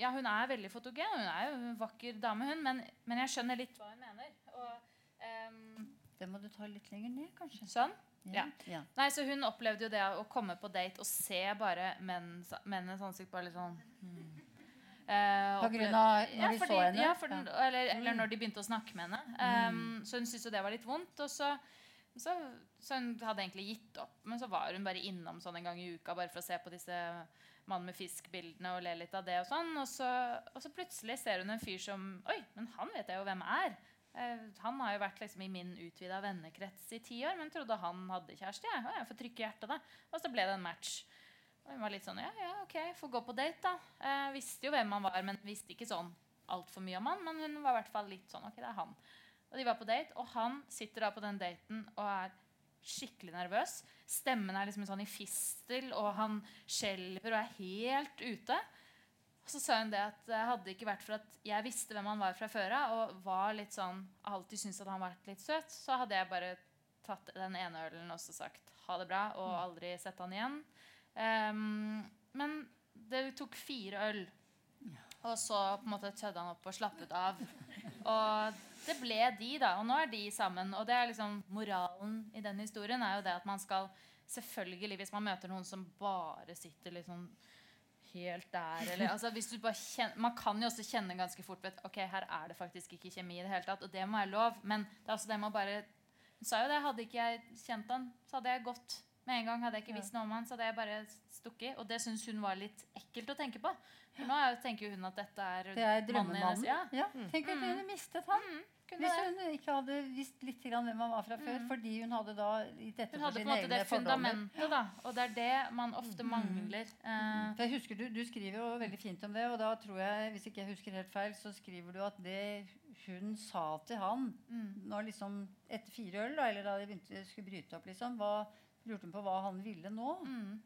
ja, hun er veldig fotogen. Hun er jo en vakker dame, hun. Men, men jeg skjønner litt hva hun mener. Og, um, Det må du ta litt lenger ned, kanskje. sånn. Ja. ja. Nei, så Hun opplevde jo det å komme på date og se bare menns, mennenes ansikt bare litt sånn hmm. Eh, På grunn av når ja, de fordi, så henne? Ja, den, Ja. Mm. Eller, eller når de begynte å snakke med henne. Um, Så hun syntes jo det var litt vondt. Og så, så, så hun hadde egentlig gitt opp. Men så var hun bare innom sånn en gang i uka bare for å se på disse mann med fisk-bildene og le litt av det. Og sånn Og så, og så plutselig ser hun en fyr som Oi, men han vet jeg jo hvem er. Eh, han har jo vært liksom i min utvida vennekrets i ti år, men trodde han hadde kjæreste. Ja. Jeg får trykke hjertet, da. Og så ble det en match. Og hun var litt sånn Ja, ja, ok, får gå på date, da. Eh, visste jo hvem han var, men visste ikke sånn altfor mye om han. Men hun var i hvert fall litt sånn Ok, det er han. Og de var på date, og han sitter da på den daten og er skikkelig nervøs. Stemmen er liksom sånn i fistel, og han skjelver og er helt ute. Og så sa hun det at det hadde ikke vært for at jeg visste hvem han var fra før av, og var litt sånn, alltid syntes at han var litt søt, så hadde jeg bare tatt den ene ølen og sagt ha det bra og aldri sett han igjen. Um, men det tok fire øl. Og så på en måte tødde han opp og slappet av. Og det ble de, da. Og nå er de sammen. Og det er liksom moralen i den historien er jo det at man skal selvfølgelig, hvis man møter noen som bare sitter liksom helt der eller, altså hvis du bare kjenner, Man kan jo også kjenne ganske fort at ok, her er det faktisk ikke kjemi i det hele tatt. Og det må være lov. Men det er også det med å bare Hun sa jo det. Hadde ikke jeg kjent han, så hadde jeg gått med en gang. Hadde jeg ikke visst noe om han, så hadde jeg bare stukket. Og det syns hun var litt ekkelt å tenke på. For nå er tenker hun at dette er Det er drømmemannen. Ja, Ja. Tenk at hun mistet han. kunne Hvis hun ikke hadde visst litt hvem han var fra før. Fordi hun hadde da gitt etter Hun for sine egne fordommer. fundamentet, da. Og det er det man ofte mangler. Eh, jeg husker du, du skriver jo veldig fint om det, og da tror jeg, hvis ikke jeg husker helt feil, så skriver du at det hun sa til han når liksom etter fire øl, da, eller da de begynte, skulle bryte opp, liksom, hva, lurte hun på hva han ville nå. mm,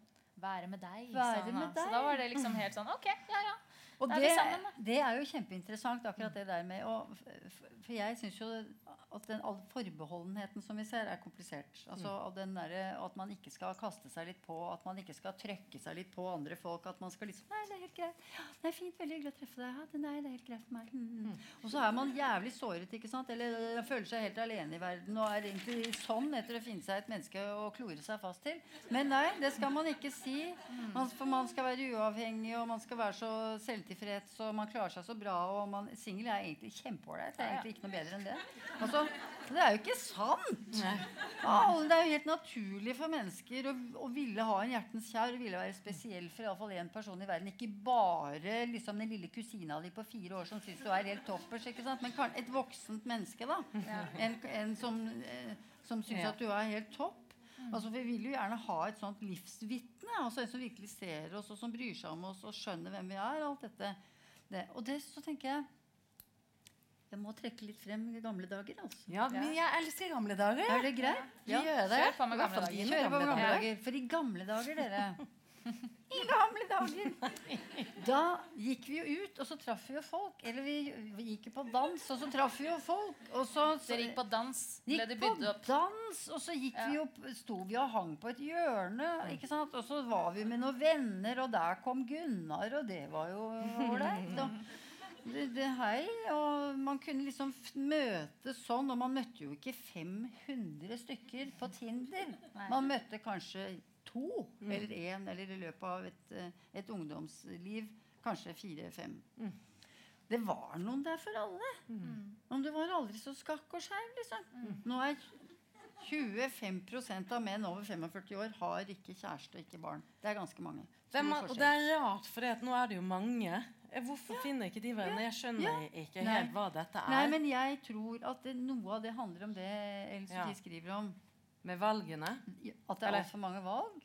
være med deg, Være med deg. Så da var det liksom helt sånn OK, ja ja. Og det, det er jo kjempeinteressant, akkurat det der med og, For jeg syns jo at den all forbeholdenheten som vi ser, er komplisert. Altså den derre At man ikke skal kaste seg litt på, at man ikke skal trøkke seg litt på andre folk. At man skal liksom Nei, det er helt greit. Ja, det er fint. Veldig hyggelig å treffe deg. Ja, det, nei, det er helt greit for meg. Mm. mm. Og så er man jævlig såret, ikke sant? Eller øh, føler seg helt alene i verden og er egentlig sånn etter å finne seg et menneske å klore seg fast til. Men nei, det skal man ikke si. Man, for man skal være uavhengig, og man skal være så selvtilfreds, og man klarer seg så bra. Og man, singel er egentlig kjempeålreit. Det er egentlig ikke noe bedre enn det. Altså, det er jo ikke sant! Ja, det er jo helt naturlig for mennesker å, å ville ha en hjertens kjær og ville være spesiell for iallfall én person i verden. Ikke bare liksom den lille kusina di på fire år som syns du er helt toppers. ikke sant? Men kan- et voksent menneske, da. En, en som, eh, som syns at du er helt topp. Altså, Vi vil jo gjerne ha et sånt livsvitne. Altså en som virkelig ser oss, og som bryr seg om oss og skjønner hvem vi er. alt dette. Det. Og det så tenker jeg Jeg må trekke litt frem gamle dager. altså. Ja, men jeg elsker gamle dager. Er det greit? Vi gjør det. Kjør på med gamle dager. Kjør på med gamle dager. For i gamle dager, dere I gamle dager. Da gikk vi jo ut, og så traff vi jo folk. Eller vi, vi gikk jo på dans, og så traff vi jo folk. Og så, Dere gikk på dans. Ble det på bydd opp? dans, og så gikk vi opp, sto vi og hang på et hjørne. ikke sant? Og så var vi med noen venner, og der kom Gunnar, og det var jo ålreit. Det, det hei, og Man kunne liksom møtes sånn, og man møtte jo ikke 500 stykker på Tinder. Man møtte kanskje to eller én, eller i løpet av et, eh, et ungdomsliv kanskje fire-fem. Det var noen der for alle. Men det var aldri så skakk og skeiv, liksom. Nå er 25% av menn over 45 år har ikke kjæreste og ikke barn. Det er ganske mange. Det er, Stor og det er rart, for nå er det jo mange. Hvorfor Hvorfor finner ikke de hverandre? Jeg skjønner Ja. ikke Nei. helt hva dette er. Nei, men jeg tror at det, noe av det handler om det Else Ja. Skriver om. Med valgene. At det er altfor mange valg.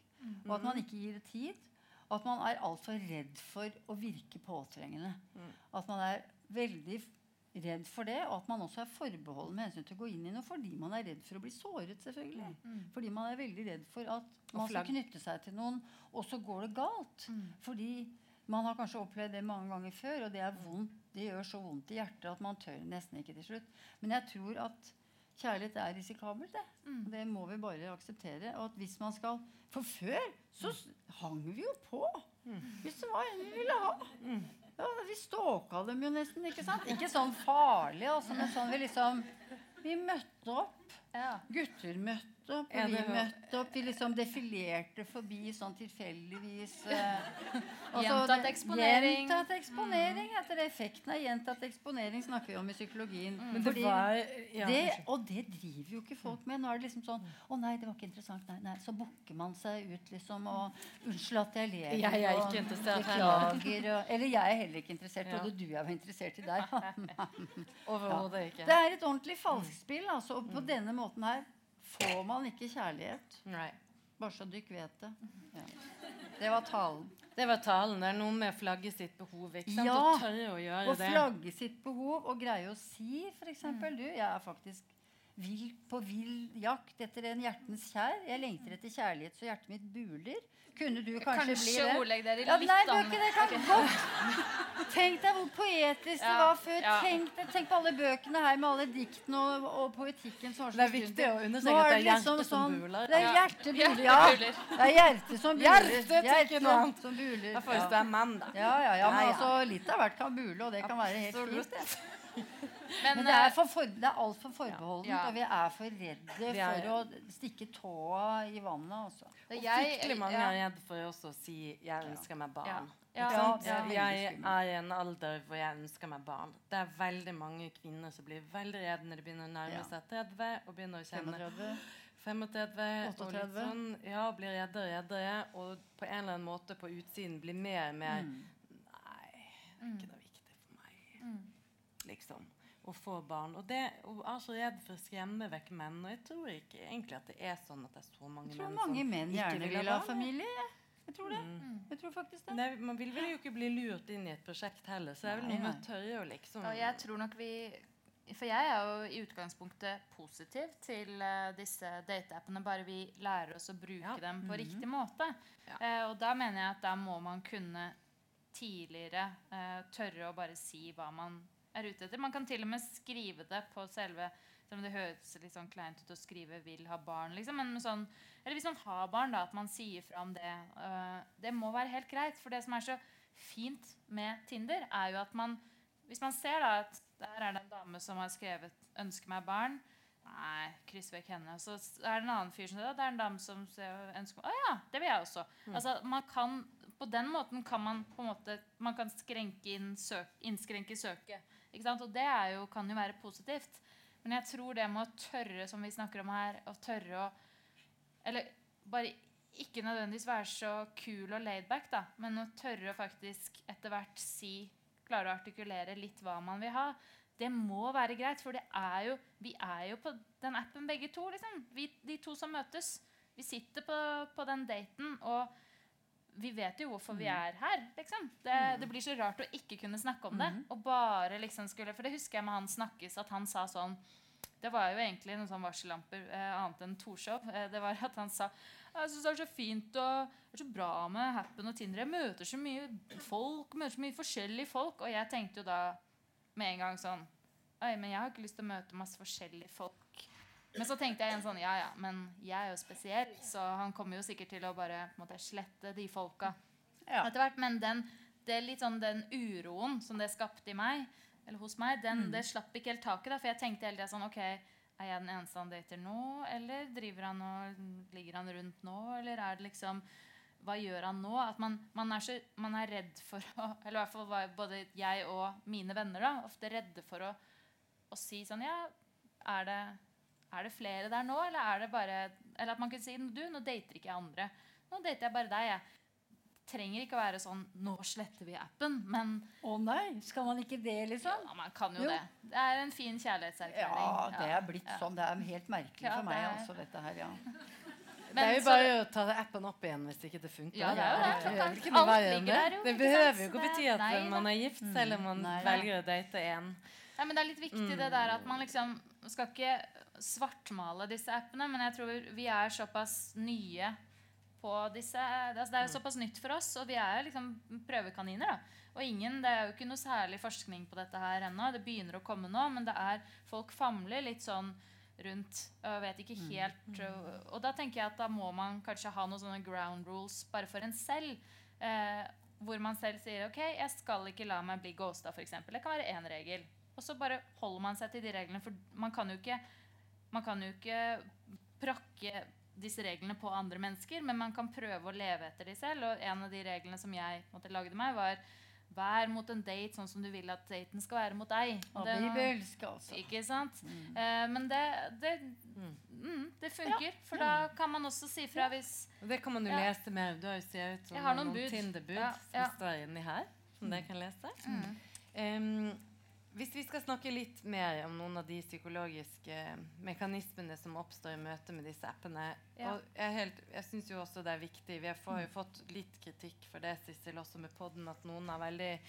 Og at man ikke gir det tid. Og at man er altfor redd for å virke påtrengende. At man er veldig redd for det, og at man også er forbeholden med hensyn til å gå inn i noe fordi man er redd for å bli såret. selvfølgelig. Fordi man er veldig redd for at man skal knytte seg til noen, og så går det galt. Fordi man har kanskje opplevd det mange ganger før, og det er vondt. Det gjør så vondt i hjertet at man tør nesten ikke til slutt. Men jeg tror at kjærlighet er risikabelt. Det. Mm. det må vi bare akseptere. Og at hvis man skal For før så hang vi jo på. Hvis det var en vi ville ha. Ja, vi stalka dem jo nesten. Ikke sant? Ikke sånn farlig, altså, men sånn vi liksom Vi møtte opp. Ja. Gutter møtte opp, og vi møtte opp. Vi liksom defilerte forbi sånn tilfeldigvis. eh, Gjentatt eksponering. Gjentatt eksponering heter det. Effekten av gjentatt eksponering snakker vi om i psykologien. Men det var ja, det, og det driver jo ikke folk med. Nå er det liksom sånn Å nei, det var ikke interessant. Nei, nei. Så bukker man seg ut, liksom, og Unnskyld at jeg ler. Jeg er ikke interessert beklager, og, Eller jeg er heller ikke interessert. Ja. Du jeg var interessert i deg. Overhodet ikke. Det er et ordentlig falskspill. Altså, og på denne måten her får man ikke kjærlighet. Nei. Bare så dere vet det. Ja. Det var talen. Det var talen. Det er noe med flagge sitt behov. Ikke sant? Ja, Å tørre å gjøre det. flagge sitt behov og greie å si f.eks. Du, jeg er faktisk vill, på vill jakt etter en hjertens kjær. Jeg lengter etter kjærlighet så hjertet mitt buler. Kunne du kanskje, bli Kanskje det? ordlegg dere Ja, litt nei, bøker, det kan godt. Tenk deg hvor poetisk det var før. ja. Tenk, deg, tenk på alle bøkene her med alle diktene og, og poetikken som Det er viktig å understreke at det er liksom hjertet som sånn- buler. Det er Ja. hjertet buler, ja. Det er hjertet som buler. Hjertet, hjertet noe som buler. Da får du stå en mann, da. Ja, ja, ja, men Ja, ja. altså litt av hvert kan bule, og det kan være helt fint. Men, Men det er, eh, for for, det er altfor forbeholdent, Ja. og vi er for redde er- for å stikke tåa i vannet. Altså. det- Og jeg- fryktelig mange ja. er redd for også å si 'jeg ønsker meg barn'. Ja. Ikke Ja, er jeg er i en alder hvor jeg ønsker meg barn. Det er veldig mange kvinner som blir veldig redde når de begynner å nærme seg 30 og begynner å kjenne 35-38, og litt 38. sånn, ja, blir reddere og reddere, og på en eller annen måte på utsiden blir mer og mer Mm. Nei, det er ikke noe viktig for meg. Liksom. Å få barn. Og det og er så redd for å skremme vekk menn. Og jeg tror ikke egentlig at det er sånn at det er så mange Jeg tror menn mange menn gjerne vil ha ha familie. jeg. Tror det. Jeg tror faktisk det. Nei, man vil vel jo ikke bli lurt inn i et prosjekt heller, så det er vel noen noe med å tørre å liksom ja, jeg tror nok vi For jeg er jo i utgangspunktet positiv til uh, disse dateappene, bare vi lærer oss å bruke Ja. dem på riktig måte. Ja. Uh, og da mener jeg at da må man kunne tidligere uh, tørre å bare si hva man er ute etter. Man kan til og med skrive det på selve Selv om det høres litt sånn kleint ut å skrive 'vil ha barn', liksom. Men sånn, eller hvis man har barn, da, at man sier fra om det. Uh, det må være helt greit. For det som er så fint med Tinder, er jo at man Hvis man ser da at der er det en dame som har skrevet 'ønsker meg barn'. Nei, kryss vekk henne. Så er det en annen fyr som sier det er en dame som ønsker Å ja, det vil jeg også. Altså, man kan, på den måten kan man på en måte Man kan skrenke inn søk, innskrenke søket. Og det jo, kan jo være positivt. Men jeg tror det med å tørre, som vi snakker om her, å tørre å Eller bare ikke nødvendigvis være så kul og laidback, da, men å tørre å faktisk etter hvert si Klare å artikulere litt hva man vil ha. Det må være greit, for er jo, vi er jo på den appen begge to. Liksom. Vi, de to som møtes. Vi sitter på, på den daten, og vi vet jo hvorfor vi er her. Liksom. Det, det blir så rart å ikke kunne snakke om det. Og bare liksom skulle, For det husker jeg med han Snakkes, at han sa sånn Det var jo egentlig noen sånn varsellamper, eh, annet enn Torshov. Eh, det var at han sa Jeg synes det er så fint og det er så bra med Happen og Tinder. Jeg møter så mye folk, møter så mye forskjellige folk. Og jeg tenkte jo da med en gang sånn Oi, men jeg har ikke lyst til å møte masse forskjellige folk. Men så tenkte jeg igjen sånn Ja, ja, men jeg er jo spesiell, så han kommer jo sikkert til å bare måte, slette de folka Ja. etter hvert. Men den, sånn den uroen som det skapte i meg, eller hos meg, den, det slapp ikke helt taket. da, For jeg tenkte hele tida sånn Ok, er jeg den eneste han dater nå, eller driver han og ligger han rundt nå, eller er det liksom hva gjør han nå? At man, man, er, så, man er redd for å Eller i hvert fall var både jeg og mine venner da, ofte redde for å, å si sånn Ja, er det, er det flere der nå, eller er det bare Eller at man kunne si Du, nå dater ikke jeg andre. Nå dater jeg bare deg. jeg trenger ikke å være sånn Nå sletter vi appen. Men Å nei, skal man ikke det, liksom? ja, man kan jo, Jo. det. Det er en fin kjærlighetserklæring. Ja, det er blitt Ja. sånn. Det er helt merkelig Ja, for meg, det er- altså, dette her. ja. Det er jo så bare å ta appen opp igjen hvis ikke det funker. Ja, det er jo det. Det er ikke Alt noe verre enn det. der jo, Det behøver jo ikke å bety at nei man er gift, selv om man Nei da. velger å date én. Nei, men Det er litt viktig det der at man liksom skal ikke svartmale disse appene, men jeg tror vi er såpass nye på disse altså Det er jo såpass nytt for oss, og vi er liksom prøvekaniner. da Og ingen, Det er jo ikke noe særlig forskning på dette her ennå. Det begynner å komme nå, men det er folk famler litt sånn rundt og vet ikke helt og, og da tenker jeg at da må man kanskje ha noen sånne ground rules bare for en selv. Eh, hvor man selv sier ok, jeg skal ikke la meg bli ghosta, f.eks. Det kan være én regel. Og så bare holder man seg til de reglene. For man kan jo ikke, man kan jo ikke prakke disse reglene på andre mennesker, men man kan prøve å leve etter de selv. Og en av de reglene som jeg måtte lagde meg, var Vær mot en date sånn som du vil at daten skal være mot deg. Og Det- bibelsk, altså. ikke sant? Eh, men det, det, mm, det funker. For da kan man også si fra hvis Og det kan man jo Ja. lese mer. Du har jo skrevet ut som noen noen. Tinder-bud Ja, som ja. står inni her, som dere kan lese. Mm. Em, hvis vi skal snakke litt mer om noen av de psykologiske mekanismene som oppstår i møte med disse appene Ja. og Jeg, helt- jeg syns jo også det er viktig Vi har jo fått litt kritikk for det, Sissel, også med podden, at noen er veldig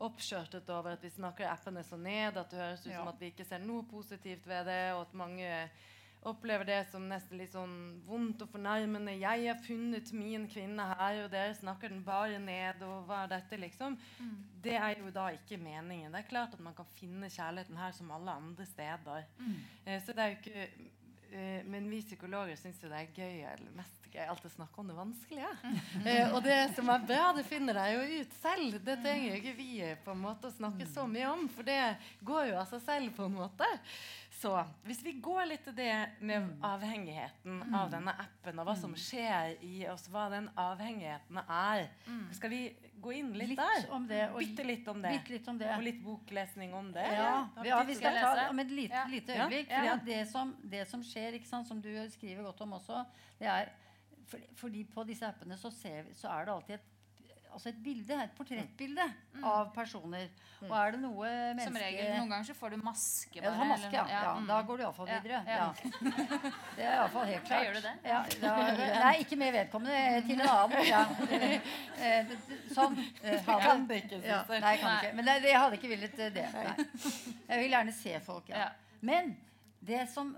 oppskjørtet over at vi snakker appene så ned, at det høres ut som at vi ikke ser noe positivt ved det, og at mange opplever det som nesten litt sånn vondt og fornærmende. 'Jeg har funnet min kvinne her, og dere snakker den bare ned.' Og hva er dette, liksom? Det er jo da ikke meningen. Det er klart at man kan finne kjærligheten her som alle andre steder. Eh, så det er jo ikke eh, Men vi psykologer syns jo det er gøy eller mest gøy alt alltid snakke om det vanskelige. Eh, og det som er bra, det finner jeg jo ut selv. Det trenger jo ikke vi eh, på en måte å snakke så mye om, for det går jo av seg selv. på en måte. Så hvis vi går litt til det med avhengigheten av denne appen, og hva som skjer i oss, hva den avhengigheten er, skal vi gå inn litt, Litt der? om det. Og Bitte litt om det. Bitte litt om det. Og litt boklesning om det. Ja, ja, vi skal ta om et lite, lite øyeblikk. Ja. det, som, det som skjer, ikke sant, som du skriver godt om også, det er for, Fordi på disse appene så, ser vi, så er det alltid et Altså et bilde, et portrettbilde av personer. Og er det noe menneske Som regel, Noen ganger så får du maske. Bare, ja, du har maske, ja. eller- ja. mm. Da går du iallfall Ja, videre. ja. Ja. Det er iallfall helt klart. gjør du det? Ja, da, nei, ikke med vedkommende. Til en annen. Ja. Eh, Sånn. eh, Ha Kan det. Ja, nei, jeg kan Nei. ikke. Men det, jeg hadde ikke villet eh, det. Nei. Jeg vil gjerne se folk, ja. Ja. Men det som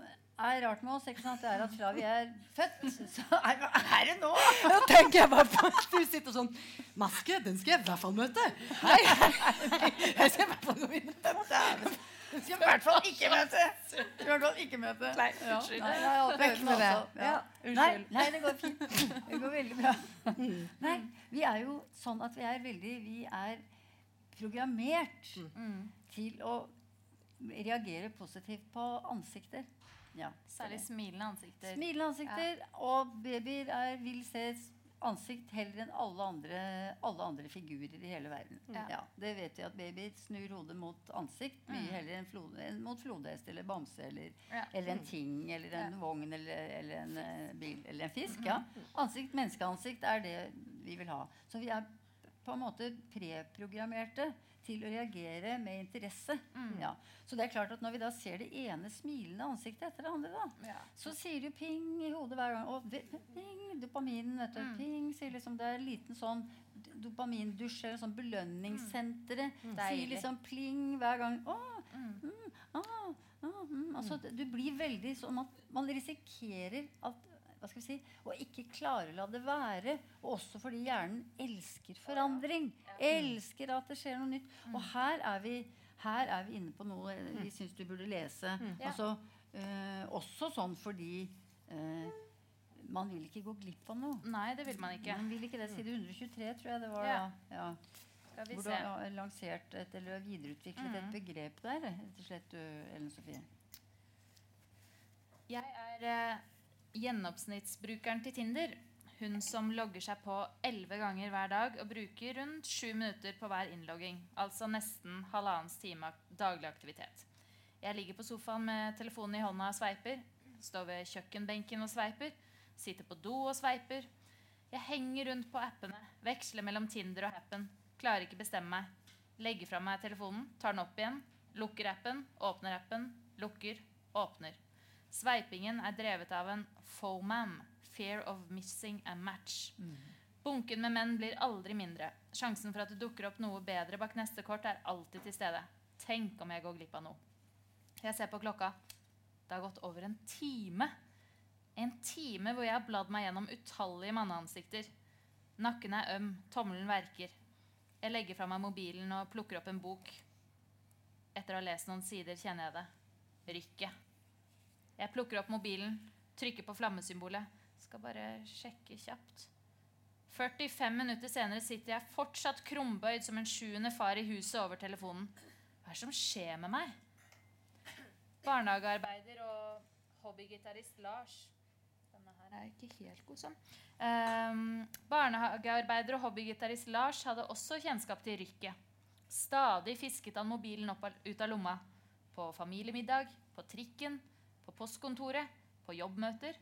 er rart med oss, ikke sant, det er at fra vi er født, så er, er det nå? Da tenker jeg bare på at du sitter sånn Maske, den skal jeg i hvert fall møte. Nei, Jeg skal i hvert fall gå inn. Du skal i hvert fall ikke møte! I hvert fall ikke møte. Nei, Ja, unnskyld. nei, jeg Vekk med det det. Ja. Ja. Nei, nei, det går fint. Det går veldig bra. Nei, vi er jo sånn at vi er veldig Vi er programmert til å reagere positivt på ansikter. Ja. Særlig smilende ansikter. Smilende ansikter, og babyer er, vil se ansikt heller enn alle andre, alle andre figurer i hele verden. Ja. Ja, det vet vi at babyer snur hodet mot ansikt mye heller enn, flode, mot flodhest eller bamse eller, Ja. eller en ting eller en vogn eller, eller en eh, bil eller en fisk. Ja. Ansikt, menneskeansikt er det vi vil ha. Så vi er på en måte preprogrammerte til å reagere med interesse. Ja. Så det er klart at når vi da ser det ene smilende ansiktet etter det andre, da, Ja. så sier du ping i hodet hver gang. Og ping, dopaminen, vet du. Ping, sier liksom, det er en liten sånn dopamindusj eller sånn belønningssenteret. Sier liksom pling hver gang. Å, mm, ah, ah, mm. Altså, du blir veldig sånn at man risikerer at hva skal vi si, og ikke klarer å la det være. Og også fordi hjernen elsker forandring. Elsker at det skjer noe nytt. Og her er vi, her er vi inne på noe vi syns du burde lese. Altså, øh, også sånn fordi øh, man vil ikke gå glipp av noe. Nei, det vil man ikke. Man vil ikke det. Side 123, tror jeg det var. Ja. da. Ja. Skal vi Hvor du har lansert et, eller videreutviklet et begrep der, rett og slett, Ellen Sofie. Jeg er eh, gjennomsnittsbrukeren til Tinder. Hun som logger seg på elleve ganger hver dag og bruker rundt sju minutter på hver innlogging. Altså nesten halvannens time daglig aktivitet. Jeg ligger på sofaen med telefonen i hånda og sveiper. Står ved kjøkkenbenken og sveiper. Sitter på do og sveiper. Jeg henger rundt på appene. Veksler mellom Tinder og appen. Klarer ikke bestemme meg. Legger fra meg telefonen, tar den opp igjen. Lukker appen, åpner appen, lukker, åpner. Sveipingen er drevet av en FOMAM, fear of missing a match. Bunken med menn blir aldri mindre. Sjansen for at det dukker opp noe bedre bak neste kort, er alltid til stede. Tenk om jeg går glipp av noe. Jeg ser på klokka. Det har gått over en time. En time hvor jeg har bladd meg gjennom utallige manneansikter. Nakken er øm, tommelen verker. Jeg legger fra meg mobilen og plukker opp en bok. Etter å ha lest noen sider kjenner jeg det. Rykket. Jeg plukker opp mobilen, trykker på flammesymbolet. Skal bare sjekke kjapt. 45 minutter senere sitter jeg fortsatt krumbøyd som en sjuende far i huset over telefonen. Hva er det som skjer med meg? Barnehagearbeider og hobbygitarist Lars Denne her er ikke helt god sånn. Um, barnehagearbeider og hobbygitarist Lars hadde også kjennskap til rykket. Stadig fisket han mobilen opp ut av lomma. På familiemiddag, på trikken, postkontoret, på jobbmøter.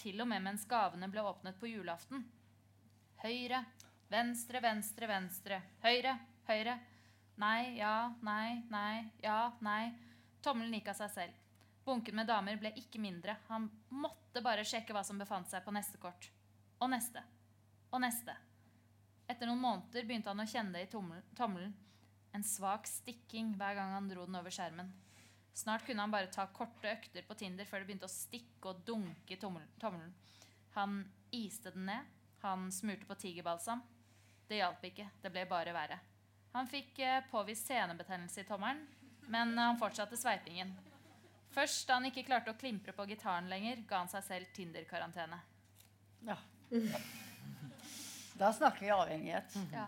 Til og med mens gavene ble åpnet på julaften. Høyre, venstre, venstre, venstre. Høyre, høyre. Nei, ja, nei, nei, ja, nei. Tommelen gikk av seg selv. Bunken med damer ble ikke mindre. Han måtte bare sjekke hva som befant seg på neste kort. Og neste. Og neste. Etter noen måneder begynte han å kjenne det i tommelen. En svak stikking hver gang han dro den over skjermen. Snart kunne han bare ta korte økter på Tinder før det begynte å stikke og dunke i tommelen. Han iste den ned. Han smurte på tigerbalsam. Det hjalp ikke. Det ble bare verre. Han fikk eh, påvist senebetennelse i tommelen, men han fortsatte sveipingen. Først da han ikke klarte å klimpre på gitaren lenger, ga han seg selv Tinder-karantene. Ja. Da snakker vi avhengighet. Ja.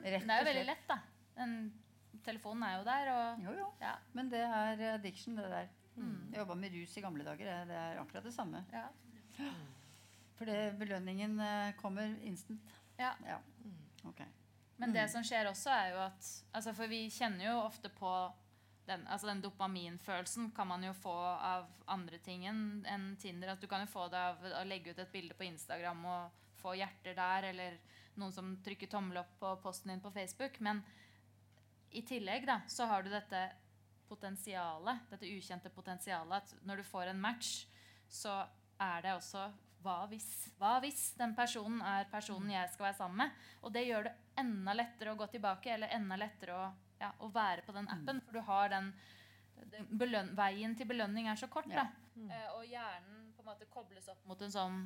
Rett Men det er jo veldig lett, da. Den telefonen er jo der, og Jo, jo. ja. Men det er addiction, det der. Jeg jobba med rus i gamle dager. det- Det er akkurat det samme. ja. For det, belønningen eh, kommer instant. ja. Ja. Ok. Men det som skjer også, er jo at altså For vi kjenner jo ofte på den, altså den dopaminfølelsen kan man jo få av andre ting enn enn Tinder. Altså du kan jo få det av å legge ut et bilde på Instagram og få hjerter der, eller noen som trykker tommel opp på posten din på Facebook. Men i tillegg da, så har du dette potensialet, dette ukjente potensialet, at når du får en match, så er det også hva hvis? Hva hvis den personen er personen jeg skal være sammen med? Og det gjør det enda lettere å gå tilbake, eller enda lettere å, ja, å være på den appen. For du har den, den Veien til belønning er så kort, da. Eh, og hjernen på en måte kobles opp mot en sånn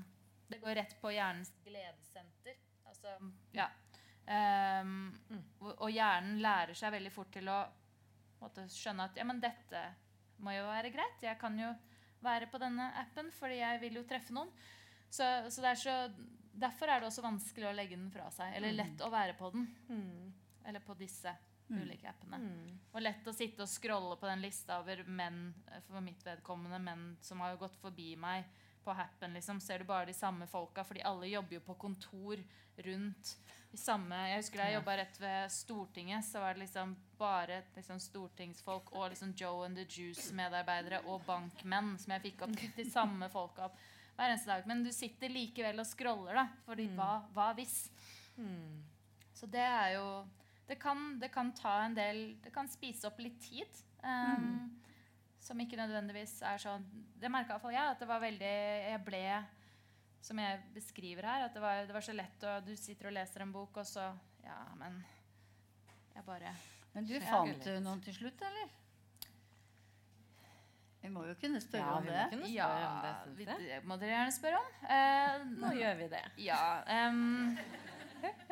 Det går rett på hjernens gledessenter. Altså, ja. Ehm, og, og hjernen lærer seg veldig fort til å måtte, skjønne at ja, men dette må jo være greit. Jeg kan jo være på denne appen fordi jeg vil jo treffe noen. Så, så det er så, Derfor er det også vanskelig å legge den fra seg. Eller lett å være på den. Eller på disse ulike appene. Og lett å sitte og scrolle på den lista over menn eh, for mitt vedkommende menn som har gått forbi meg på Happen. Liksom, ser du bare de samme folka, fordi alle jobber jo på kontor rundt de samme Jeg husker da jeg jobba rett ved Stortinget, så var det liksom bare liksom, stortingsfolk og liksom Joe and the Juice-medarbeidere og bankmenn som jeg fikk opp de samme folka opp hver eneste dag. Men du sitter likevel og scroller, da. Fordi hva, hva hvis? Så det er jo det kan, det kan ta en del Det kan spise opp litt tid. Um, Som ikke nødvendigvis er sånn Det merka iallfall jeg. At det var veldig Jeg ble Som jeg beskriver her. At det var, det var så lett å Du sitter og leser en bok, og så Ja, men Jeg bare Men du fant litt. du noen til slutt, eller? Vi må jo kunne spørre Ja, om vi må det. kunne Ja, spørre om det, vi- det må dere gjerne spørre om. Eh, Nå gjør vi det. Ja. um,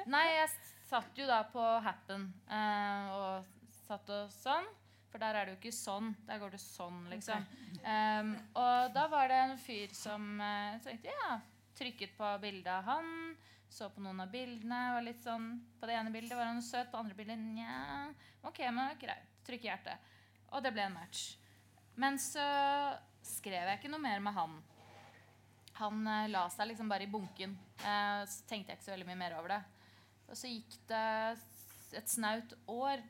nei, jeg satt jo da på Happen eh, og satt og sånn. For der er det jo ikke sånn. Der går det sånn, liksom. Um, og da var det en fyr som uh, tenkte ja, trykket på bildet av han. Så på noen av bildene. var litt sånn, På det ene bildet var han søt, på andre bildet nja. Ok, men greit. Trykk hjerte. Og det ble en match. Men så skrev jeg ikke noe mer med han. Han uh, la seg liksom bare i bunken. Uh, så tenkte jeg ikke så veldig mye mer over det. Og så gikk det et snaut år.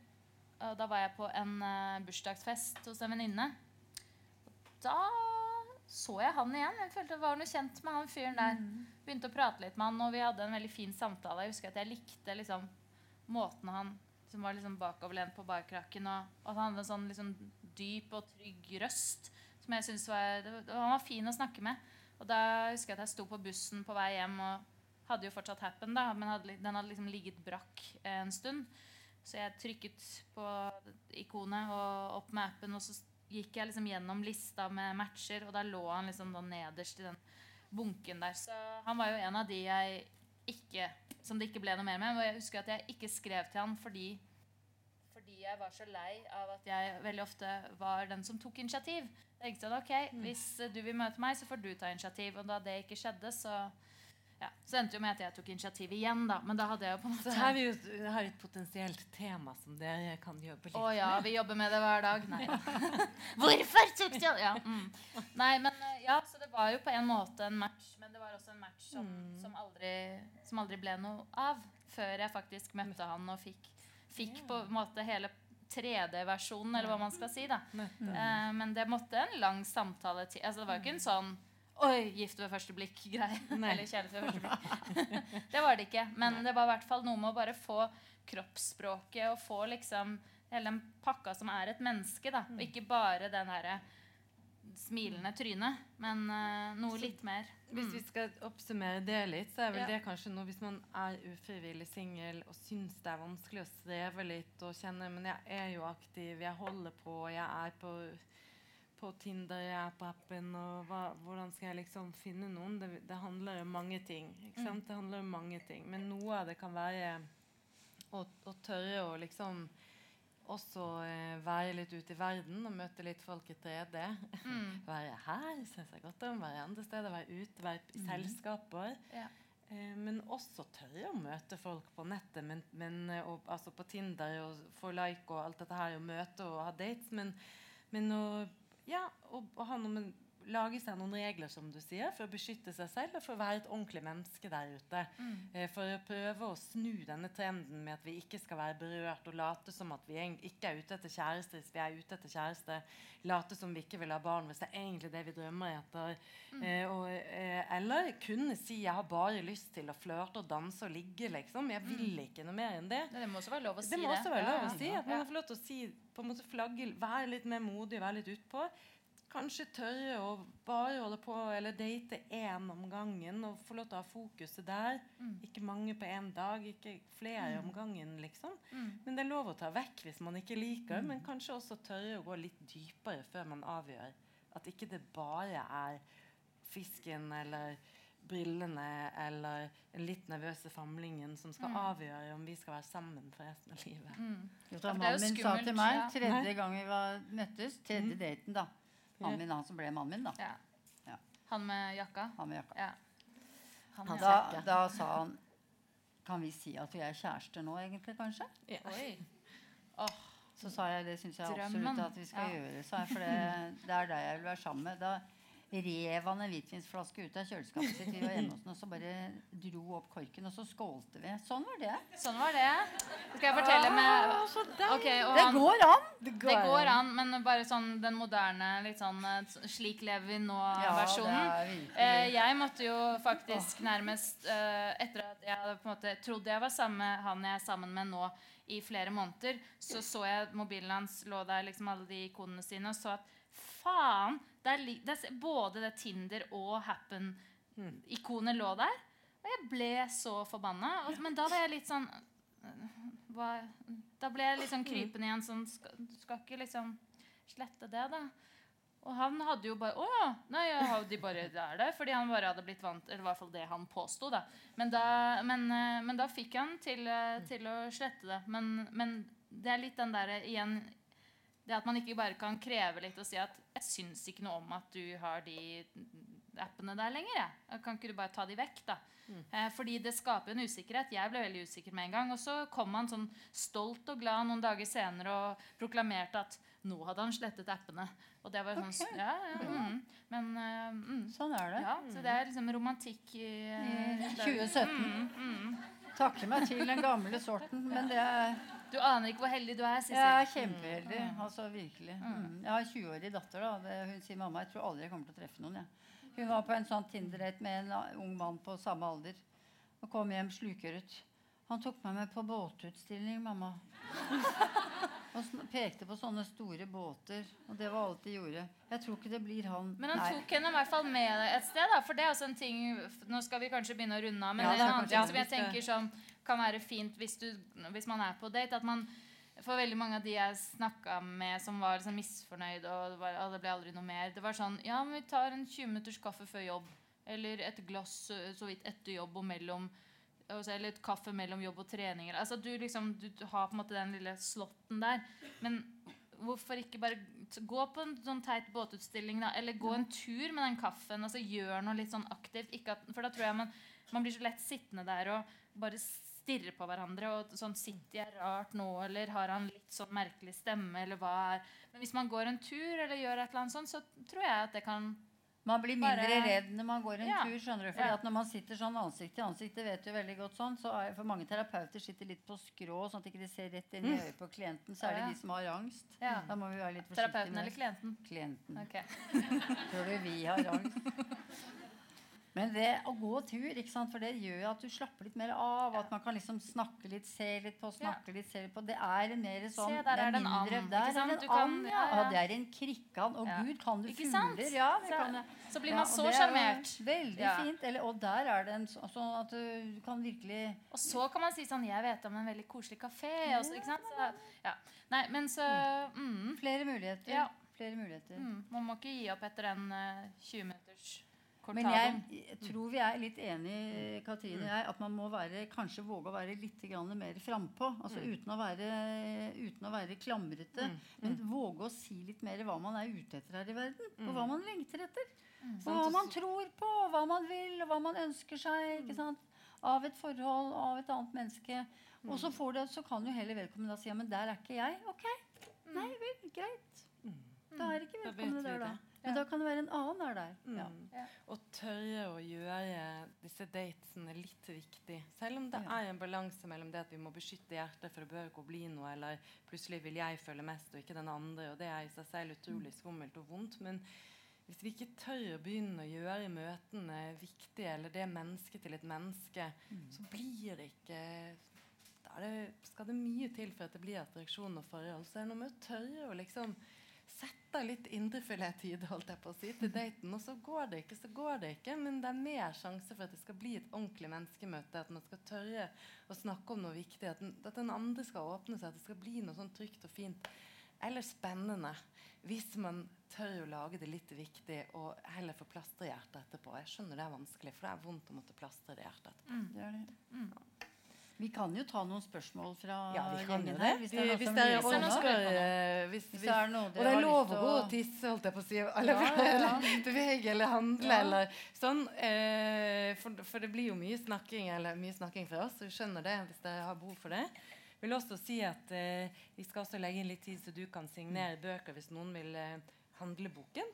Og da var jeg på en eh, bursdagsfest hos en venninne. Da så jeg han igjen. Jeg følte det var noe kjent med han fyren der. Begynte å prate litt med han, og vi hadde en veldig fin samtale. Jeg husker at jeg likte liksom måten han som var liksom bakoverlent på barkrakken, og, og at han hadde en sånn liksom dyp og trygg røst som jeg syntes var det, Han var fin å snakke med. Og da husker jeg at jeg sto på bussen på vei hjem og hadde jo fortsatt Happen, da, men hadde, den hadde liksom ligget brakk en stund. Så jeg trykket på ikonet og opp med appen, og så gikk jeg liksom gjennom lista med matcher, og da lå han liksom da nederst i den bunken der. Så han var jo en av de jeg ikke Som det ikke ble noe mer med. Og jeg husker at jeg ikke skrev til han fordi fordi jeg var så lei av at jeg veldig ofte var den som tok initiativ. Jeg tenkte at ok, Hvis eh, du vil møte meg, så får du ta initiativ. Og da det ikke skjedde, så ja, så endte jo med at jeg tok initiativ igjen. da, Men da hadde jeg jo på en måte Så her er vi jo har et potensielt tema som dere kan jobbe litt Å ja, vi jobber med det hver dag. Nei. Hvorfor tok du ja, mm. Nei, men eh, ja, så det var jo på en måte en match, men det var også en match som, som, aldri, som aldri ble noe av. Før jeg faktisk møtte han og fikk, fikk på en måte hele 3D-versjonen, eller hva man skal si. da. Uh, men det måtte en lang samtale til. Altså, det var jo ikke en sånn Oi, gift ved første blikk-greie. Eller kjærlighet ved første blikk. det var det ikke. Men det var i hvert fall noe med å bare få kroppsspråket og få liksom hele den pakka som er et menneske. da. Og ikke bare den derre smilende trynet, men uh, noe litt mer. Hvis vi skal oppsummere det litt, så er vel Ja. det kanskje noe hvis man er ufrivillig singel og syns det er vanskelig å streve litt og kjenne Men jeg er jo aktiv, jeg holder på, jeg er på, på Tinder, jeg er på appen, og hva, hvordan skal jeg liksom finne noen? Det, det handler om mange ting. sant? Det handler om mange ting. Men noe av det kan være å, å tørre å liksom også eh, være litt ute i verden og møte litt folk i 3D. være her, synes jeg godt om. Være andre steder, være ute, være i selskaper. Ja. Eh, men også tørre å møte folk på nettet, men, men, eh, og, altså på Tinder og få like og alt dette her, og møte og ha dates. Men, men å, ja, og, og ha noe med Lage seg noen regler som du sier, for å beskytte seg selv og for å være et ordentlig menneske der ute. Eh, for å prøve å snu denne trenden med at vi ikke skal være berørt og late som at vi ikke er ute etter kjæreste hvis vi er ute etter kjæreste. Late som vi ikke vil ha barn hvis det er egentlig det vi drømmer etter. Eh, og, eh, eller kunne si 'jeg har bare lyst til å flørte og danse og ligge', liksom. Jeg vil ikke noe mer enn det. Det må også være lov å si Det det. må også være lov å si. At man får lov til å si, på en måte flagge, være litt mer modig, være litt utpå. Kanskje tørre å bare holde på eller date én om gangen og få lov til å ha fokuset der. Ikke mange på én dag, ikke flere om gangen, liksom. Men det er lov å ta vekk hvis man ikke liker, men kanskje også tørre å gå litt dypere før man avgjør. At ikke det bare er fisken eller brillene eller den litt nervøse famlingen som skal avgjøre om vi skal være sammen for resten av livet. Vet du Ja, mannen min sa til meg tredje gang vi var, møttes? Tredje daten, da. Mannen min, han som ble mannen min, da. Ja. Ja. Han med jakka? Han med jakka. Ja. Han med Da, jakka. da sa han Kan vi si at vi er kjærester nå, egentlig, kanskje? Oi. Så sa jeg det syns jeg absolutt at vi skal Ja. gjøre. Sa jeg, for det, det er deg jeg vil være sammen med. Da rev han en hvitvinsflaske ut av kjøleskapet sitt. Vi var hjemme hos den, og så bare dro opp korken, og så skålte vi. Sånn var det. Sånn var det. Skal jeg fortelle med okay, og Det går an! Det går an, men bare sånn den moderne litt sånn eh, Slik lever vi nå-versjonen. det er virkelig. eh, jeg måtte jo faktisk nærmest eh, Etter at jeg på en måte trodde jeg var sammen med han jeg er sammen med nå i flere måneder, så så jeg mobilen hans lå der, liksom alle de ikonene sine, og så at faen der, der, Både det Tinder og Happen-ikonet lå der. Og jeg ble så forbanna. Og- Men da var jeg litt sånn hva, da ble jeg liksom krypende igjen sånn skal, Du skal ikke liksom slette det, da. Og han hadde jo bare Å ja! Nei, har- de bare er der. Fordi han bare hadde blitt vant Eller i hvert fall det han påsto, da. Men da, men, eh, men da fikk han til, eh, til å slette det. Men, men det er litt den derre igjen Det at man ikke bare kan kreve litt og si at 'Jeg syns ikke noe om at du har de appene der lenger', jeg. Kan ikke du bare ta de vekk, da? Eh, fordi det skaper en usikkerhet. Jeg ble veldig usikker med en gang. Og så kom han sånn stolt og glad noen dager senere og proklamerte at nå hadde han slettet appene. Og det var sånn okay. ja, ja, mm. Men uh, mm. Sånn er det. Ja, så det er liksom romantikk i uh, 2017. Mm, mm. Takker meg til den gamle sorten. Men det er, Du aner ikke hvor heldig du er, jeg er kjempeheldig. Altså virkelig. Mm. Jeg har en 20-årig datter. da Hun sier mamma, jeg tror aldri jeg kommer til å treffe noen. Jeg. Hun var på en sånn Tinder-date med en ung mann på samme alder. Og kom hjem slukøret. Han tok meg med på båtutstilling, mamma. Og pekte på sånne store båter. Og det var alt de gjorde. Jeg tror ikke det blir han. Men han tok henne i hvert fall med et sted. da For det er også en ting Nå skal vi kanskje begynne å runde av, men Ja, det er en annen ting som jeg tenker som kan være fint hvis, du, hvis man er på date. At man For veldig mange av de jeg snakka med som var liksom misfornøyd, og det, var, «Å, det ble aldri noe mer Det var sånn Ja, men vi tar en 20 minutters kaffe før jobb. Eller et glass så vidt etter jobb og mellom Eller et kaffe mellom jobb og trening. Altså, du, liksom, du, har på en måte den lille slotten der. Men hvorfor ikke bare gå på en sånn teit båtutstilling, da? Eller gå en tur med den kaffen. altså Gjør noe litt sånn aktivt. Ikke at, for da tror jeg man, man blir så lett sittende der og bare stirre på hverandre. og sånn, Sitter jeg rart nå, eller har han litt sånn merkelig stemme, eller hva er Men hvis man går en tur eller gjør et eller annet sånt, så tror jeg at det kan Man blir mindre Bare- redd når man går en Ja. tur. skjønner du? Fordi Ja. at Når man sitter sånn ansikt til ansikt, det vet du veldig godt sånn, så er for mange terapeuter sitter litt på skrå, sånn at de ikke ser rett inn i øyet på klienten. Så er det Ja. de som har angst. Ja. Da må vi være litt forsiktige Terapeuten med eller klienten? klienten. Okay. Tror du vi har angst? Men det å gå tur, ikke sant? for det gjør at du slapper litt mer av. At man kan liksom snakke litt, se litt på, snakke litt, se litt på. Det er mer sånn Se, der er det en and, Der er det en kan- and, ja. ja, ja. ja. Det er en krikkan. Å Ja. gud, kan du fugler? Ja, Så- kan så blir man så er sjarmert. Veldig Ja. fint. Eller, og der er det en sånn at du kan virkelig Og så kan man si sånn Jeg vet om en veldig koselig kafé. Og så, ikke sant? Så, ja. Nei, men så mm, Flere muligheter. Ja. Flere muligheter. mm, Man må ikke gi opp etter den uh, 20 minutters Men jeg, jeg tror vi er litt enige, Katrine og jeg, at man må være, kanskje våge å være litt grann mer frampå. Altså uten, å være, uten å være klamrete. Men våge å si litt mer hva man er ute etter her i verden. Og hva man lengter etter. Og hva man tror på, hva man vil, og hva man ønsker seg. ikke sant? Av et forhold, av et annet menneske. Og så, får det, så kan jo heller vedkommende da si ja, men der er ikke jeg. Ok, nei vel, greit. Da er ikke vedkommende vi der, da. Men da kan det være en annen der der. Ja. Og tørre å gjøre disse datesene litt viktig. Selv om det Ja. er en balanse mellom det at vi må beskytte hjertet, for det bør ikke bli noe, eller plutselig vil jeg føle mest og ikke den andre, og det er i seg selv utrolig skummelt og vondt. Men hvis vi ikke tør å begynne å gjøre møtene viktige, eller det mennesket til et menneske, så blir det ikke da er det, skal det mye til for at det blir attraksjon og forhold. Så er det noe med å tørre å liksom sette av litt indrefilettid holdt jeg på å si, til daten. Og så går det ikke, så går det ikke. Men det er mer sjanse for at det skal bli et ordentlig menneskemøte. At man skal tørre å snakke om noe viktig. At den, at den andre skal åpne seg. At det skal bli noe sånn trygt og fint. Eller spennende. Hvis man tør å lage det litt viktig og heller få plastre hjertet etterpå. Jeg skjønner det er vanskelig, for det er vondt å måtte plastre det hjertet etterpå. Det er det. Vi kan jo ta noen spørsmål fra Ja, vi kan gjengen her. Hvis det er noe hvis som det er lurer på noen og det er lov å gå og tisse, holdt jeg på å si. Eller, Ja, ja, ja. bevege eller handle Ja. eller sånn. Eh, for, for det blir jo mye snakking eller mye snakking fra oss, så vi skjønner det hvis dere har behov for det. Jeg vil også si at eh, Vi skal også legge inn litt tid så du kan signere bøker hvis noen vil eh, handle boken.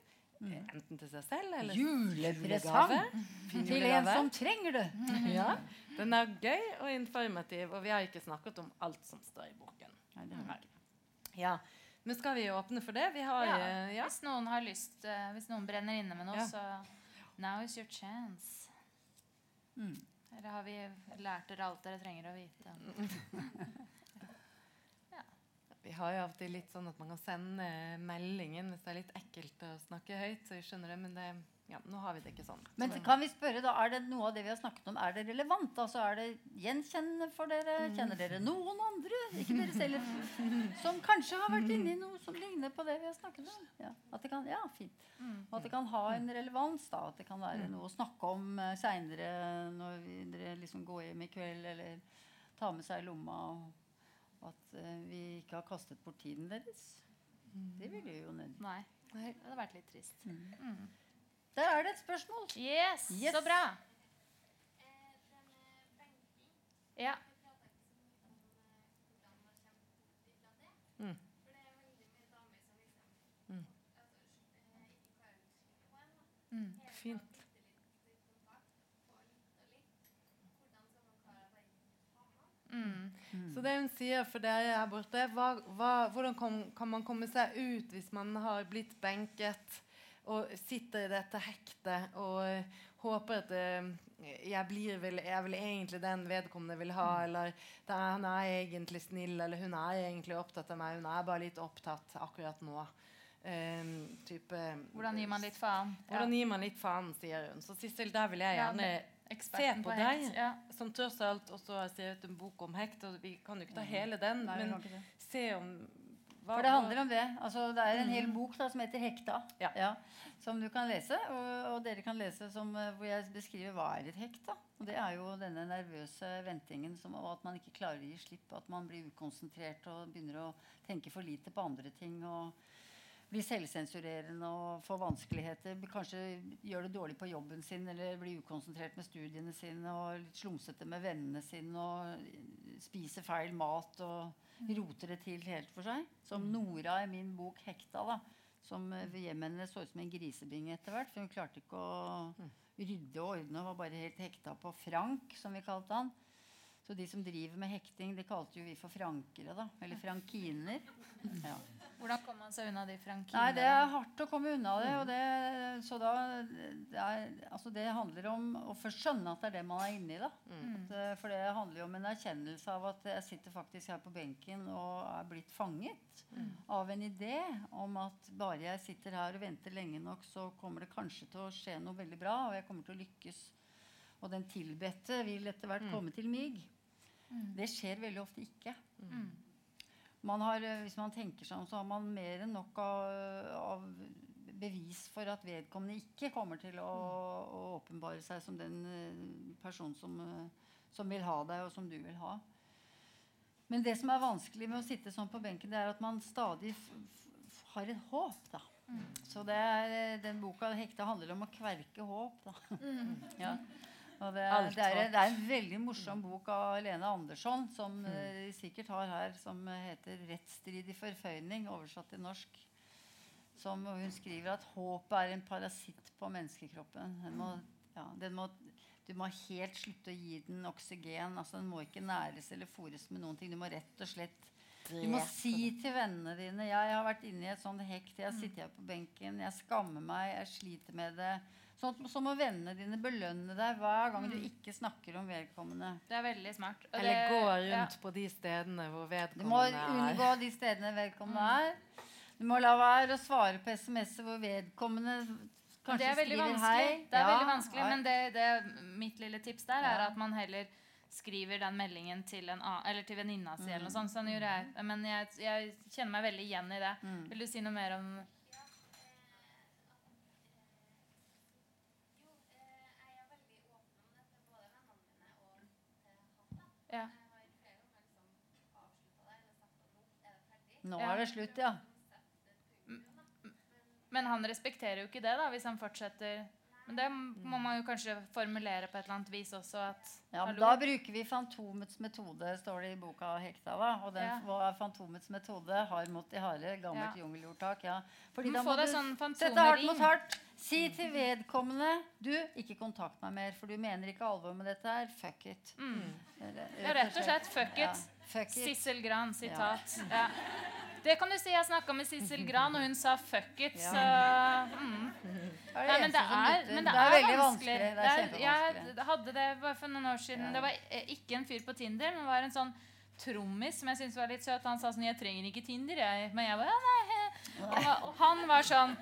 Eh, Enten til seg selv eller julegave. Til en som trenger det. Ja, Den er gøy og informativ, og vi har ikke snakket om alt som står i boken. Nei, det er. Ja, Men skal vi åpne for det? Vi har Ja, eh, ja. Hvis noen har lyst uh, Hvis noen brenner inne med noe, Ja. så Now is your chance. Mm. Eller har vi lært dere alt dere trenger å vite? Vi har jo av og til litt sånn at man kan sende meldingen hvis det er litt ekkelt å snakke høyt. så jeg skjønner det, Men det, ja, nå har vi det ikke sånn. Men kan vi spørre da, er det noe av det vi har snakket om, er det relevant? Altså Er det gjenkjennende for dere? Kjenner dere noen andre, ikke dere selv, som kanskje har vært inni noe som ligner på det vi har snakket om? Ja, at det kan, ja fint. Og at det kan ha en relevans. da, At det kan være noe å snakke om uh, seinere når dere liksom går hjem i kveld, eller tar med seg lomma. Og at eh, vi ikke har kastet bort tiden deres. Det ville jo nødvendig. Nei. Nei. Det hadde vært litt trist. Der er det et spørsmål. Yes, Yes. så bra. Ja. Fint. Mm. Så det hun sier for dere her borte, hva, hva, hvordan kom, kan man komme seg ut hvis man har blitt benket og sitter i dette hektet og eh, håper at uh, jeg blir vel, jeg vil egentlig den vedkommende vil ha, eller at er, han er egentlig snill, eller hun er egentlig opptatt av meg, hun er bare litt opptatt akkurat nå. Eh, type, Hvordan gir man litt faen? Hvordan gir man litt faen, sier hun. Så Sissel, der vil jeg Ja, gjerne se Eksperten på på deg, hekt, ja. som tross alt også har skrevet en bok om hekt. Og vi kan jo ikke ta hele den, Nei, men se om hva, For det handler om det. Altså, det er en hel bok da, som heter 'Hekta'. Ja. som du kan lese. Og, og dere kan lese som, eh, hvor jeg beskriver hva er et hekt. da. Og Det er jo denne nervøse ventingen som, og at man ikke klarer å gi slipp. At man blir ukonsentrert og begynner å tenke for lite på andre ting. og blir selvsensurerende og får vanskeligheter. Kanskje gjør det dårlig på jobben sin eller blir ukonsentrert med studiene sine og litt slumsete med vennene sine og spiser feil mat og roter det til helt for seg. Som Nora i min bok 'Hekta'. da, Som eh, ved hjemmet hennes så ut som en grisebinge etter hvert. For hun klarte ikke å rydde og ordne og var bare helt hekta på Frank, som vi kalte han. Så de som driver med hekting, det kalte jo vi for frankere, da. Eller frankiner. Ja. Hvordan kommer man seg unna de frankinene? Nei, det er hardt å komme unna det. Og det så da det, er, altså det handler om å først skjønne at det er det man er inni i. da. At, eh, For det handler jo om en erkjennelse av at jeg sitter faktisk her på benken og er blitt fanget av en idé om at bare jeg sitter her og venter lenge nok, så kommer det kanskje til å skje noe veldig bra, og jeg kommer til å lykkes. Og den tilbedte vil etter hvert komme til mig. Det skjer veldig ofte ikke. Man har, eh, hvis man tenker seg om, så har man mer enn nok av, av bevis for at vedkommende ikke kommer til å, å åpenbare seg som den personen som, eh, som vil ha deg, og som du vil ha. Men det som er vanskelig med å sitte sånn på benken, det er at man stadig har et håp. da. Så det er, eh, den boka 'Hekta' handler om å kverke håp. da. ja. Det, er, det, er, det er en veldig morsom bok av Lene Andersson, som eh, de sikkert har her, som eh, heter 'Rettsstridig forføyning', oversatt til norsk. Som hun skriver at håpet er en parasitt på menneskekroppen. Den må, ja, den må, du må helt slutte å gi den oksygen. altså Den må ikke næres eller fôres med noen ting. Du må rett og slett du må si til vennene dine 'Jeg har vært inne i et sånt hekt. Jeg sitter her på benken. Jeg skammer meg. Jeg sliter med det.' Sånn, som så må vennene dine belønne deg hver gang du ikke snakker om vedkommende. Det er veldig smart. Og Eller det- gå ja. rundt på de stedene hvor vedkommende er. Du må er. unngå de stedene vedkommende er. Du må la være å svare på SMS-er hvor vedkommende kanskje det er veldig skriver vanskelig, hei. det er Ja, veldig vanskelig ja. men det, det, mitt lille tips der er at man heller skriver den meldingen til, en, eller til venninna si. Mm. eller noe sånt. Sånn gjorde jeg. Men jeg, jeg kjenner meg veldig igjen i det. Mm. Vil du si noe mer om Jo, eh, jeg er veldig åpen om dette, både vennene mine og til han. da. Ja. Jeg har flere ganger liksom avslutta det, eller sagt at nå er det ferdig. Nå er det slutt, ja. Men han respekterer jo ikke det, da, hvis han fortsetter. Men det må man jo kanskje formulere på et eller annet vis også. At, ja men da bruker vi Fantomets metode, står det i boka Hekta. da. Og den, Ja. hva er Fantomets metode? Hard mot de harde, gammelt Ja. jungelordtak. Ja. Fordi da må du sånn sette hardt mot hardt. Si til vedkommende Du, ikke kontakt meg mer, for du mener ikke alvor med dette her. Fuck it. Ja, rett og slett. Fuck Ja, it. fuck it. Sissel Gran, sitat. Ja. Det kan du si. Jeg snakka med Sissel Gran, og hun sa 'fuck it'. Så mm. Nei, men det er, men det er, vanskelig. vanskelig. Det er jeg hadde det bare for noen år siden. Det var eh, ikke en fyr på Tinder, men det var en sånn trommis som jeg syntes var litt søt. Han sa sånn 'Jeg trenger ikke Tinder, jeg'. Men jeg bare ja, nei. he». Og, og han var sånn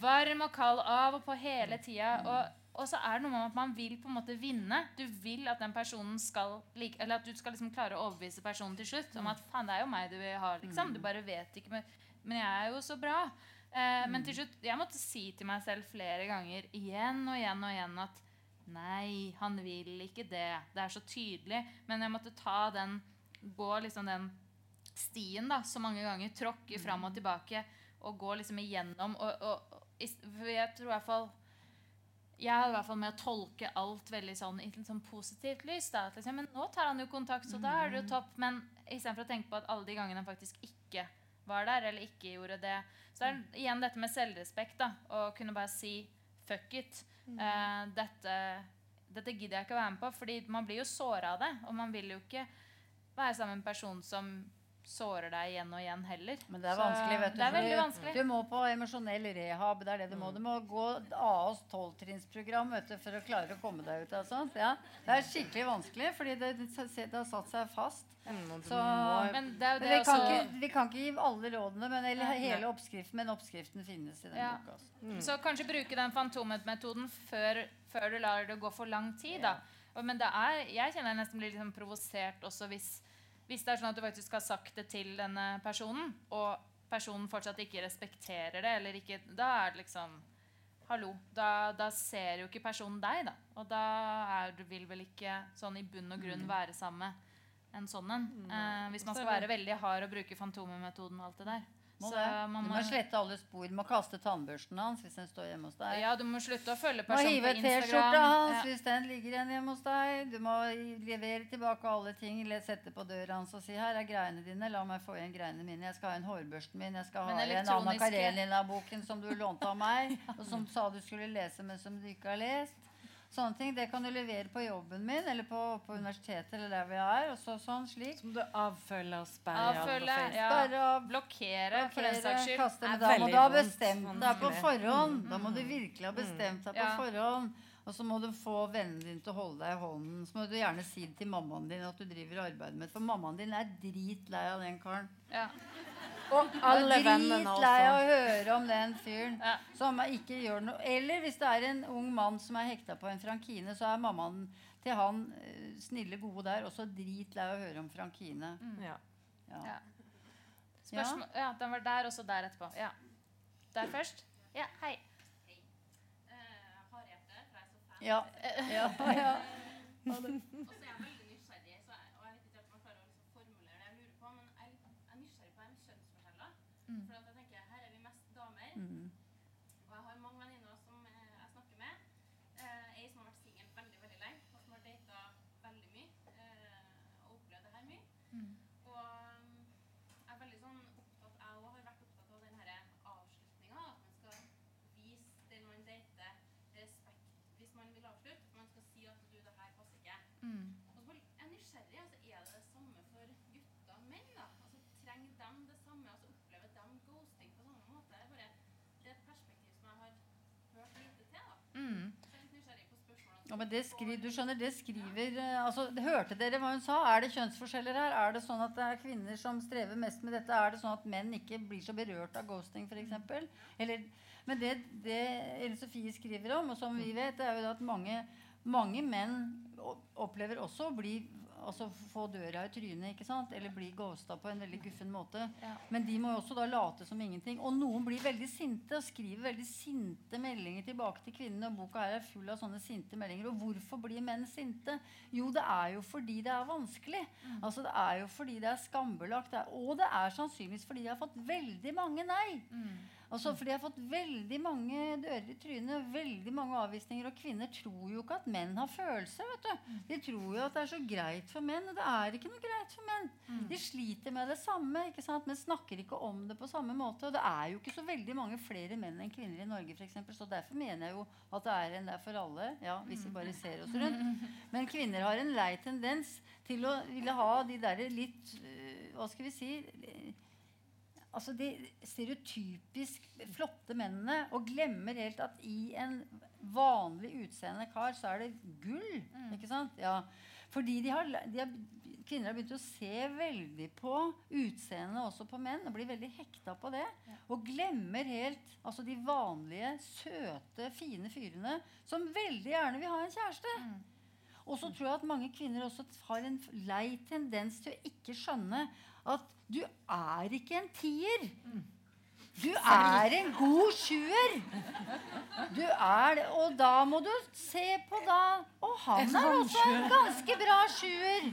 Varm og kald av og på hele tida. Og, og så er det noe med at man vil på en måte vinne. Du vil at den personen skal like, Eller at du skal liksom klare å overbevise personen til slutt om at faen, det er jo meg du vil ha. liksom. Du bare vet ikke, men, men jeg er jo så bra. Eh, Men til slutt, jeg måtte si til meg selv flere ganger igjen og igjen og igjen at nei, han vil ikke det. Det er så tydelig. Men jeg måtte ta den, gå liksom den stien da, så mange ganger. Tråkke fram og tilbake og gå liksom igjennom. Og, og, og, jeg tror i hvert fall jeg hadde i hvert fall med å tolke alt veldig sånn, i sånn positivt lys. Da. At liksom, men nå tar han jo kontakt, så da er det jo topp. Men istedenfor å tenke på at alle de gangene han faktisk ikke var der, eller ikke gjorde det. Så det er igjen dette med selvrespekt. da, Å kunne bare si fuck it. Uh, dette, dette gidder jeg ikke å være med på. fordi man blir jo såra av det. Og man vil jo ikke være sammen med en person som sårer deg igjen og igjen heller. Men det er vanskelig, vet du. Det er veldig vanskelig. Du må på emosjonell rehab. Det er det du må. Du må gå AAs tolvtrinnsprogram for å klare å komme deg ut av sånt. Ja. Det er skikkelig vanskelig, fordi det, det har satt seg fast. Mm, Så, Men det er jo det vi, kan også ikke, vi kan ikke gi alle rådene, men, eller hele oppskriften, men oppskriften finnes i den Ja. boka. Mm. Så kanskje bruke den fantomet-metoden før, før du lar det gå for lang tid. Da. Men det er, jeg kjenner jeg nesten blir liksom provosert også hvis, hvis det er sånn at du faktisk har sagt det til denne personen, og personen fortsatt ikke respekterer det, eller ikke Da er det liksom Hallo. Da, da ser jo ikke personen deg, da. Og da er, du vil vel ikke sånn i bunn og grunn være sammen med en sånn en. Eh, hvis man skal være veldig hard og bruke fantomet-metoden og alt det der. Må Så man Du må, må slette alle spor. Du må kaste tannbørsten hans hvis den står hjemme hos deg. ja, du må slutte å følge Du må personen hive på T-skjorta hans Ja. hvis den ligger igjen hjemme hos deg. Du må levere tilbake alle ting. Sette på døra hans og si 'Her er greiene dine. La meg få igjen greiene mine. Jeg skal ha en hårbørsten min. Jeg skal ha igjen Anna Karenina-boken som du lånte av meg, og som sa du skulle lese, men som du ikke har lest'. Sånne ting. Det kan du levere på jobben min eller på, på universitetet eller der vi er. Og så, sånn slik. Så må du avfølge og sperre av Avfølge, av ja. Bare av Blokkere, for den saks skyld. kaste, men da må du ha bestemt deg på forhånd. Da må du virkelig ha bestemt deg på Ja. forhånd. Og så må du få vennene dine til å holde deg i hånden. Så må du gjerne si det til mammaen din at du driver og arbeider med det. For mammaen din er dritlei av den karen. Ja. Og alle vennene også. dritlei av å høre om den fyren Ja. som ikke gjør noe. Eller hvis det er en ung mann som er hekta på en Frankine, så er mammaen til han eh, snille, gode der også dritlei av å høre om Frankine. Mm. Ja. Ja. Spørsmål, ja, den var der, og så der etterpå. Ja. Der først? Ja, hei. For jeg er så fan. Ja. Ja. ja. Og så er jeg veldig nysgjerrig, så jeg, og jeg vet ikke helt om jeg klarer å liksom formulere det jeg lurer på, men jeg er, litt, jeg er nysgjerrig på det med kjønnsforskjeller. For at jeg tenker, her er vi mest damer, Mm. og jeg har mange venninner som eh, jeg snakker med. Eh, ei som har vært singel veldig, veldig lenge, og som har data veldig mye, eh, og opplevd det her mye. Og um, jeg er veldig sånn opptatt, jeg også har vært opptatt av den her avslutninga, at man skal vise den man dater, respekt hvis man vil avslutte. Man skal si at du, det her passer ikke. Mm. Og så bare- jeg er nysgjerrig. Altså, er det det samme for gutter og menn? da? Altså, Trenger de det samme? Altså, Opplever de ghosting på samme måte? Det er, bare, det er et perspektiv som jeg har hørt lite til. da. Mm. Så jeg er litt nysgjerrig på spørsmålene. Ja, men det skri, du skjønner, det skriver eh, altså, Hørte dere hva hun sa? Er det kjønnsforskjeller her? Er det sånn at det er kvinner som strever mest med dette? Er det sånn at menn ikke blir så berørt av ghosting, f.eks.? Eller Men det, det Ellen Sofie skriver om, og som vi vet, det er jo at mange, mange menn opplever også å bli Altså få døra i trynet, ikke sant? Eller bli ghosta på en veldig guffen måte. Ja. Men de må jo også da late som ingenting. Og noen blir veldig sinte og skriver veldig sinte meldinger tilbake til kvinnene. Og boka her er full av sånne sinte meldinger. Og hvorfor blir menn sinte? Jo, det er jo fordi det er vanskelig. Altså Det er jo fordi det er skambelagt. Og det er sannsynligvis fordi de har fått veldig mange nei. Altså fordi de har fått veldig mange dører i trynet, veldig mange avvisninger. Og kvinner tror jo ikke at menn har følelser. vet du. De tror jo at det er så greit for menn. Og det er ikke noe greit for menn. De sliter med det samme, ikke sant? men snakker ikke om det på samme måte. Og det er jo ikke så veldig mange flere menn enn kvinner i Norge, for eksempel, Så derfor mener jeg jo at det er en der for alle. Ja, hvis vi bare ser oss rundt. Men kvinner har en lei tendens til å ville ha de derre litt øh, Hva skal vi si? Altså de stereotypisk flotte mennene og glemmer helt at i en vanlig utseende kar så er det gull. ikke sant? Ja. Fordi de har, de har, kvinner har begynt å se veldig på utseendet også på menn. Og blir veldig hekta på det. Og glemmer helt altså de vanlige, søte, fine fyrene som veldig gjerne vil ha en kjæreste. Og så tror jeg at mange kvinner også har en lei tendens til å ikke skjønne at du er ikke en tier. Du er en god sjuer. Du er det. Og da må du se på da Og han er også en ganske bra sjuer.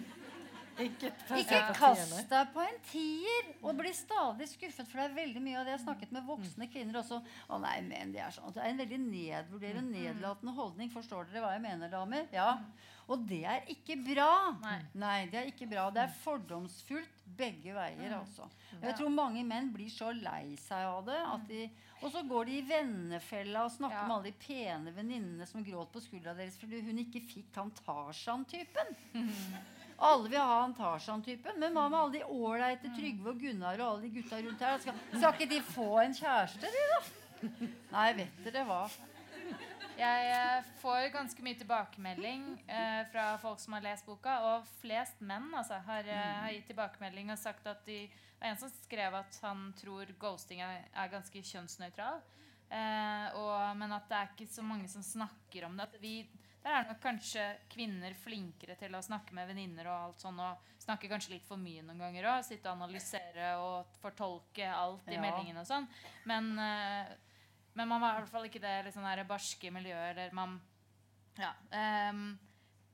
Ikke, Ikke kast deg på en tier og bli stadig skuffet. For det er veldig mye av det jeg har snakket med voksne kvinner også. Å nei, men Det er sånn. Det er en veldig nedvurderende, nedlatende holdning. Forstår dere hva jeg mener, damer? Ja. Og det er ikke bra. Nei. det er ikke bra. Det er fordomsfullt begge veier, altså. Og jeg tror mange menn blir så lei seg av det. At de, og så går de i vennefella og snakker Ja. med alle de pene venninnene som gråt på skuldra deres fordi hun ikke fikk han Tarzan-typen. Alle vil ha han Tarzan-typen. Men hva med alle de ålreite Trygve og Gunnar og alle de gutta rundt her? Skal, skal ikke de få en kjæreste, de, da? Nei, vet dere hva. Jeg eh, får ganske mye tilbakemelding eh, fra folk som har lest boka. Og flest menn altså, har, eh, har gitt tilbakemelding og sagt at de Det var en som skrev at han tror ghosting er, er ganske kjønnsnøytral. Eh, og, men at det er ikke så mange som snakker om det. At vi, der er nok kanskje kvinner flinkere til å snakke med venninner og alt sånn, og snakke kanskje litt for mye noen ganger òg. Sitte og analysere og fortolke alt i Ja. meldingene og sånn. Men eh, men man var i hvert fall ikke det der barske miljøet. Eller man, ja, Um,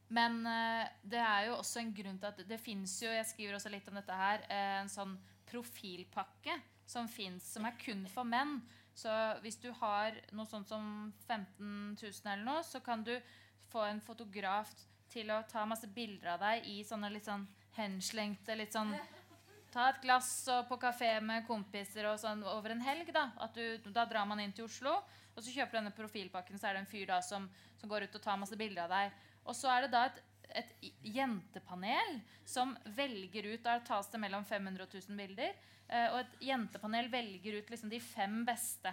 men eh, det er jo også en grunn til at det fins jo Jeg skriver også litt om dette her. eh, en sånn profilpakke som fins, som er kun for menn. Så hvis du har noe sånt som 15 000 eller noe, så kan du få en fotograf til å ta masse bilder av deg i sånne litt sånn henslengte litt sånn Ta et glass og på kafé med kompiser og sånn over en helg. Da At du, da drar man inn til Oslo, og så kjøper du denne profilpakken. Så er det en fyr da som, som går ut og tar masse bilder av deg. Og så er det da et, et jentepanel som velger ut Da tas det mellom 500 og 1000 bilder. eh, og et jentepanel velger ut liksom de fem beste.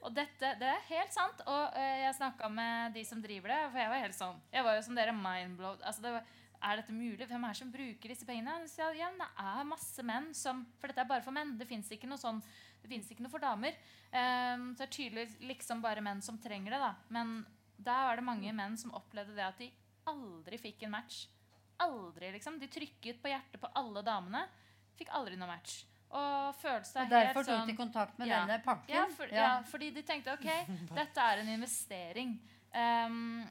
Og dette, det er helt sant. Og uh, jeg snakka med de som driver det, for jeg var helt sånn Jeg var jo som dere mindblowed. Altså, det er dette mulig? Hvem er det som bruker disse pengene? Jeg, ja, det er masse menn som For dette er bare for menn. Det fins ikke noe sånn Det ikke noe for damer. Um, så det er tydelig liksom bare menn som trenger det. da Men der var det mange menn som opplevde det at de aldri fikk en match. Aldri, liksom. De trykket på hjertet på alle damene. Fikk aldri noe match. Og følte seg Og derfor tok sånn de kontakt med Ja. denne pakken. ja, for, ja, fordi de tenkte ok, dette er en investering. Um,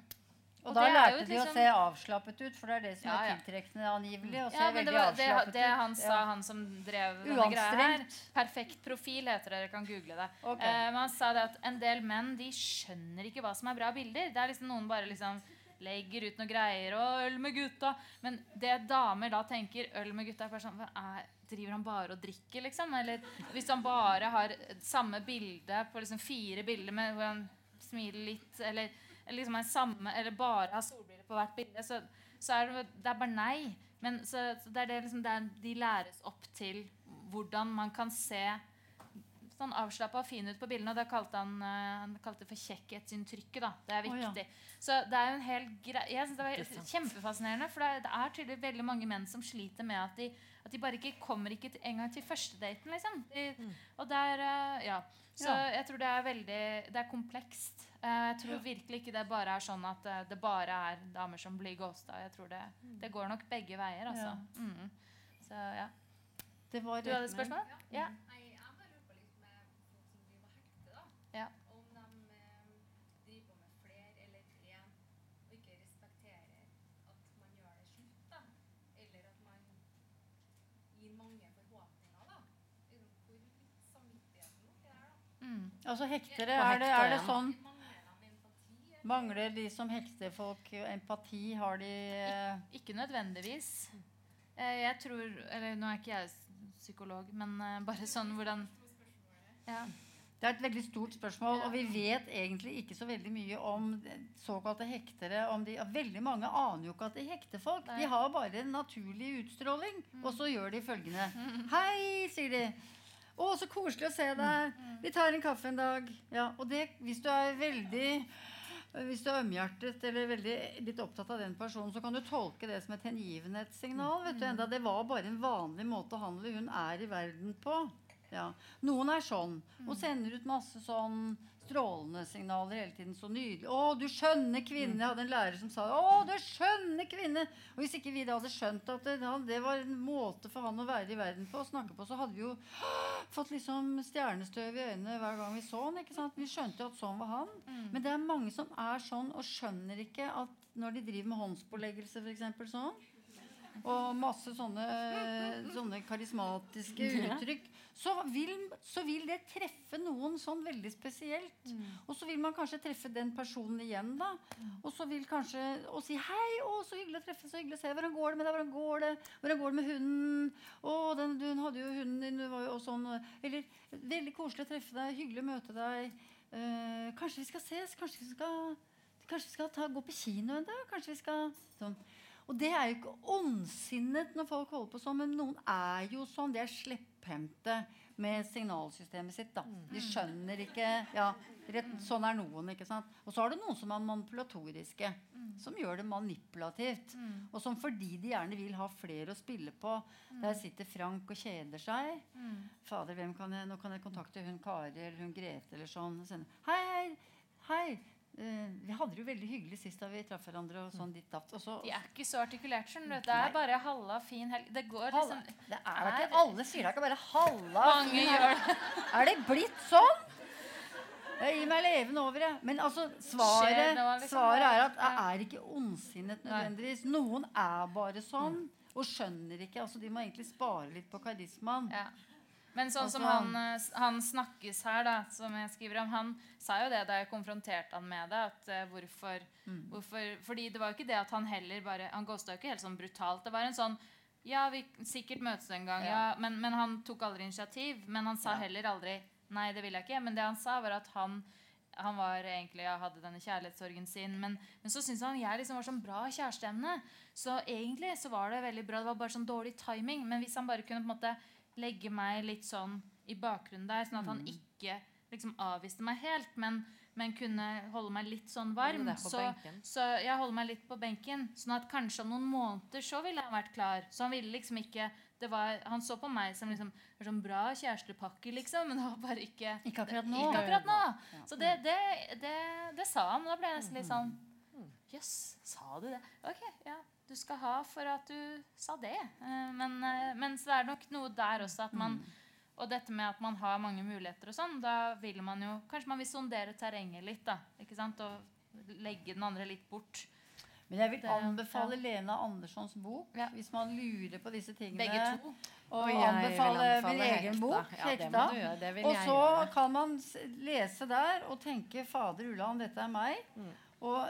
Og, Og da er lærte de de å liksom- se avslappet ut, for det er det som Ja, er ja. tiltrekkende angivelig. Å se ja, men det var det, avslappet det han sa, Ja. han som drev denne greia her. Perfekt profil heter det. Dere kan google det. Okay. Uh, men han sa det at en del menn de skjønner ikke hva som er bra bilder. Det er liksom Noen bare liksom legger ut noen greier og 'øl med gutta'. Men det damer da tenker 'øl med gutta', er bare sånn er, Driver han bare og drikker, liksom? Eller hvis han bare har samme bilde på liksom fire bilder med hvor han smiler litt, eller, liksom er samme, eller bare har solbriller på hvert bilde, så, så er det, det er bare nei. Men så, så det er det liksom det er, de læres opp til hvordan man kan se sånn avslappa og fin ut på bildene. Og det kalte han, eh, han kalte for kjekkhetsinntrykket. da. Det er Å, ja. viktig. Så det er jo en hel grei Jeg synes det var kjempefascinerende. For det er, det er tydelig veldig mange menn som sliter med at de, at de bare ikke kommer ikke engang til førstedaten. Liksom. De, Og det er eh, Ja. Så Ja. jeg tror det er veldig Det er komplekst. Eh, jeg tror virkelig ikke det bare er sånn at det bare er damer som blir ghosta. Jeg tror det, det går nok begge veier, altså. Mm. Så ja. Det var Du hadde et spørsmål? Ja. Nei, jeg bare lurer på litt med folk som driver og hekter, da. Ja. Om de eh, driver på med flere eller én, og ikke respekterer at man gjør det slutt, da. Eller at man gir mange forhåpninger, da. Liksom, Hvor litt samvittigheten oppi der, da. Mm. Altså hektere, er det, er det sånn Mangler de som hekter folk empati? Har de eh, Ikke nødvendigvis. Eh, jeg tror Eller nå er ikke jeg psykolog, men eh, bare sånn hvordan ja. Det er et veldig stort spørsmål, og vi vet egentlig ikke så veldig mye om såkalte hektere. Om de, veldig mange aner jo ikke at de hekter folk. De har bare en naturlig utstråling. Og så gjør de følgende. Hei, sier de. Å, så koselig å se deg. Vi tar en kaffe en dag. Ja, og det, hvis du er veldig hvis du er ømhjertet eller veldig litt opptatt av den personen, så kan du tolke det som et hengivenhetssignal. vet du, Enda det var bare en vanlig måte å handle hun er i verden på. Ja. Noen er sånn og sender ut masse sånn strålende signaler hele tiden. Så nydelig. 'Å, du skjønne kvinne.' Jeg hadde en lærer som sa 'Å, du skjønne kvinne'. Og hvis ikke vi da hadde skjønt at det, det var en måte for han å være i verden på, å snakke på, så hadde vi jo fått liksom stjernestøv i øynene hver gang vi så han. ikke sant? Vi skjønte jo at sånn var han. Men det er mange som er sånn og skjønner ikke at når de driver med håndspåleggelse, f.eks. sånn, og masse sånne, sånne karismatiske uttrykk, så vil, så vil det treffe noen sånn veldig spesielt. Og så vil man kanskje treffe den personen igjen, da. Og så vil kanskje og si 'Hei, å, så hyggelig å treffe, så hyggelig å se. Hvordan går det med deg? Hvordan går det Hvordan går det med hunden? Å, den, du hadde jo hunden din, du var jo sånn. Eller 'Veldig koselig å treffe deg. Hyggelig å møte deg. Eh, kanskje vi skal ses? Kanskje vi skal Kanskje vi skal ta, gå på kino en dag? Kanskje vi skal sånn. Og det er jo ikke ondsinnet når folk holder på sånn, men noen er jo sånn. De er slepphendte med signalsystemet sitt. da. De skjønner ikke ja, rett, Sånn er noen. ikke sant? Og så har du noen som er manipulatoriske. Som gjør det manipulativt. Og som fordi de gjerne vil ha flere å spille på. Der sitter Frank og kjeder seg. Fader, hvem kan jeg, Nå kan jeg kontakte hun Kari eller hun Grete eller sånn. Hei, hei, hei. Eh, vi hadde det jo veldig hyggelig sist da vi traff hverandre. og sånn ditt datt. De er ikke så artikulert. Sånn. Det er bare halla, fin helg. Det går Halla. liksom Det er da ikke alle sier da ikke bare 'halla'. Mange gjør det. Er det blitt sånn? Jeg gir meg levende over, jeg. Men altså, svaret, liksom. svaret er at jeg er ikke ondsinnet nødvendigvis. Noen er bare sånn og skjønner ikke. altså De må egentlig spare litt på karismaen. Ja. Men sånn som Altså- han, eh, han snakkes her, da, som jeg skriver om, han sa jo det da jeg konfronterte han med det. At uh, hvorfor, hvorfor Fordi det var jo ikke det at han heller bare Han ghosta jo ikke helt sånn brutalt. Det var en sånn Ja, vi sikkert møtes en gang, ja. Ja. men, men han tok aldri initiativ. Men han sa Ja. heller aldri Nei, det vil jeg ikke. Men det han sa, var at han han var egentlig, ja, hadde denne kjærlighetssorgen sin. Men, men så syntes han jeg liksom var sånn bra kjæresteemne. Så egentlig så var det veldig bra. Det var bare sånn dårlig timing. Men hvis han bare kunne på en måte legge meg litt sånn i bakgrunnen der, sånn at han ikke liksom avviste meg helt, men, men kunne holde meg litt sånn varm, så, så jeg holder meg litt på benken. Sånn at kanskje om noen måneder så ville han vært klar. Så han ville liksom ikke det var, Han så på meg som liksom sånn bra kjærestepakke, liksom, men det var bare ikke Ikke akkurat nå. Ikke akkurat nå. Så det, det, det, det sa han. Da ble jeg nesten litt sånn Jøss, sa du det? Ok, ja. Du skal ha for at du sa det. Eh, Men, eh, men så er nok noe der også at man Og dette med at man har mange muligheter og sånn, da vil man jo Kanskje man vil sondere terrenget litt, da. Ikke sant? Og legge den andre litt bort. Men jeg vil Det- anbefale ja. Lena Anderssons bok Ja. hvis man lurer på disse tingene. Begge to. Og Og anbefale anbefale min egen Hekta. bok. Ja, det må Hekta. du gjøre. Det vil og jeg så gjøre. kan man lese der og tenke 'Fader Ulland, dette er meg'. Mm. Og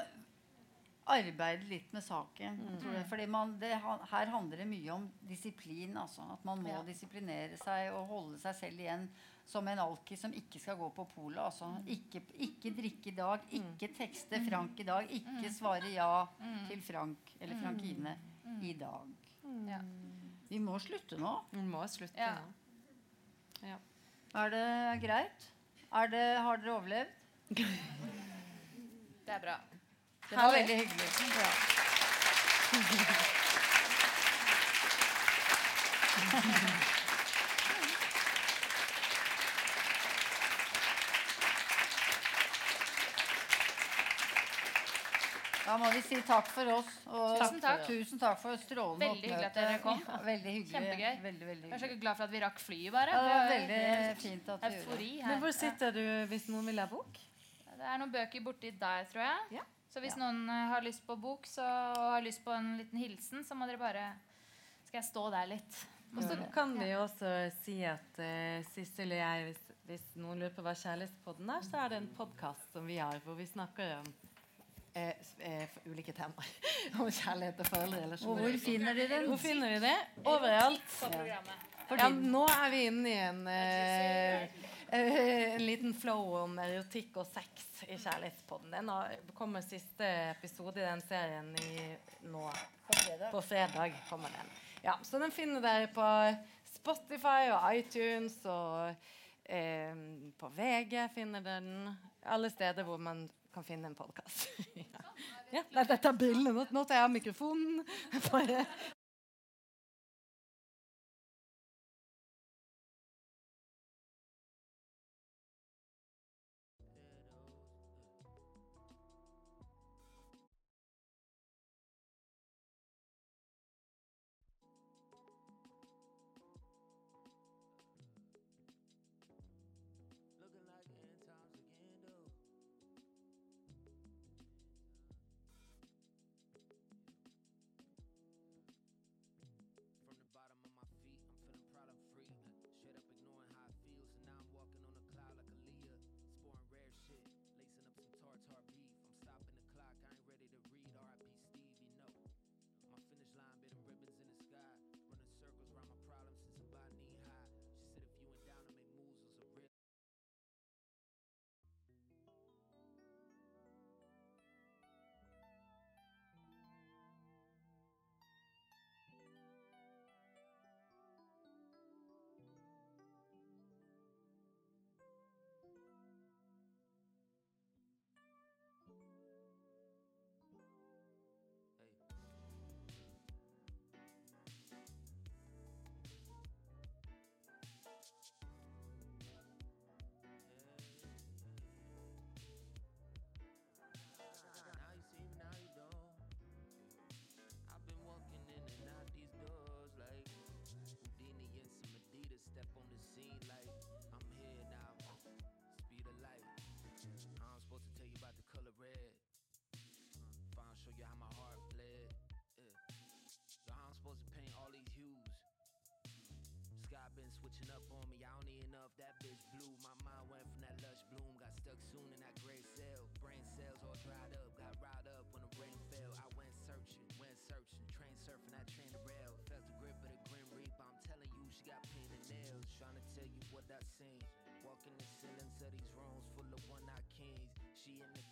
arbeide litt med saken. Mm. Tror jeg. Fordi man, det, her handler det mye om disiplin. Altså. At man må Ja. disiplinere seg og holde seg selv igjen som en alkis som ikke skal gå på polet. Altså. Mm. Ikke, ikke drikke i dag, ikke tekste Frank i dag, ikke svare ja til Frank eller Frankine i dag. Ja. Vi må slutte nå. Vi må slutte Ja. nå. Ja. Er det greit? Er det, har dere overlevd? Det er bra. Det var veldig hyggelig. Ja. Da må vi si takk for oss. Og Tusen takk. Tusen takk for strålende Veldig hyggelig at dere kom. Ja, veldig hyggelig. Kjempegøy. Veldig, veldig Jeg er så glad for at vi rakk flyet, bare. Ja, det var veldig fint at vi gjorde det. Men hvor sitter du hvis noen vil ha bok? Det er noen bøker borti der, tror jeg. Ja. Så hvis Ja. noen eh, har lyst på bok så, og har lyst på en liten hilsen, så må dere bare Skal jeg stå der litt? Og så kan vi jo også si at uh, Sissel og jeg, hvis, hvis noen lurer på hva Kjærlighetspodden er, så er det en podkast som vi har, hvor vi snakker om eh, eh, ulike temaer. om kjærlighet og Og hvor finner de den? Hvor finner vi det? Overalt. På. Ja, nå er vi inne i en, eh, Eh, en liten flow om erotikk og sex i Kjærlighetspodden. Den kommer siste episode i den serien i, nå. På fredag. kommer den. Ja, så den finner dere på Spotify og iTunes og eh, på VG finner dere den. Alle steder hvor man kan finne en podkast. ja. ja, dette er brillene. Nå, nå tar jeg av mikrofonen. switching up on me. I don't need enough. That bitch blew My mind went from that lush bloom. Got stuck soon in that gray cell. Brain cells all dried up. Got riled up when the rain fell. I went searching, went searching. Train surfing, I train the rail. Felt the grip of the grim reaper. I'm telling you, she got painted nails. Trying to tell you what I seen. Walking the ceilings of these rooms full of one-eyed kings. She in the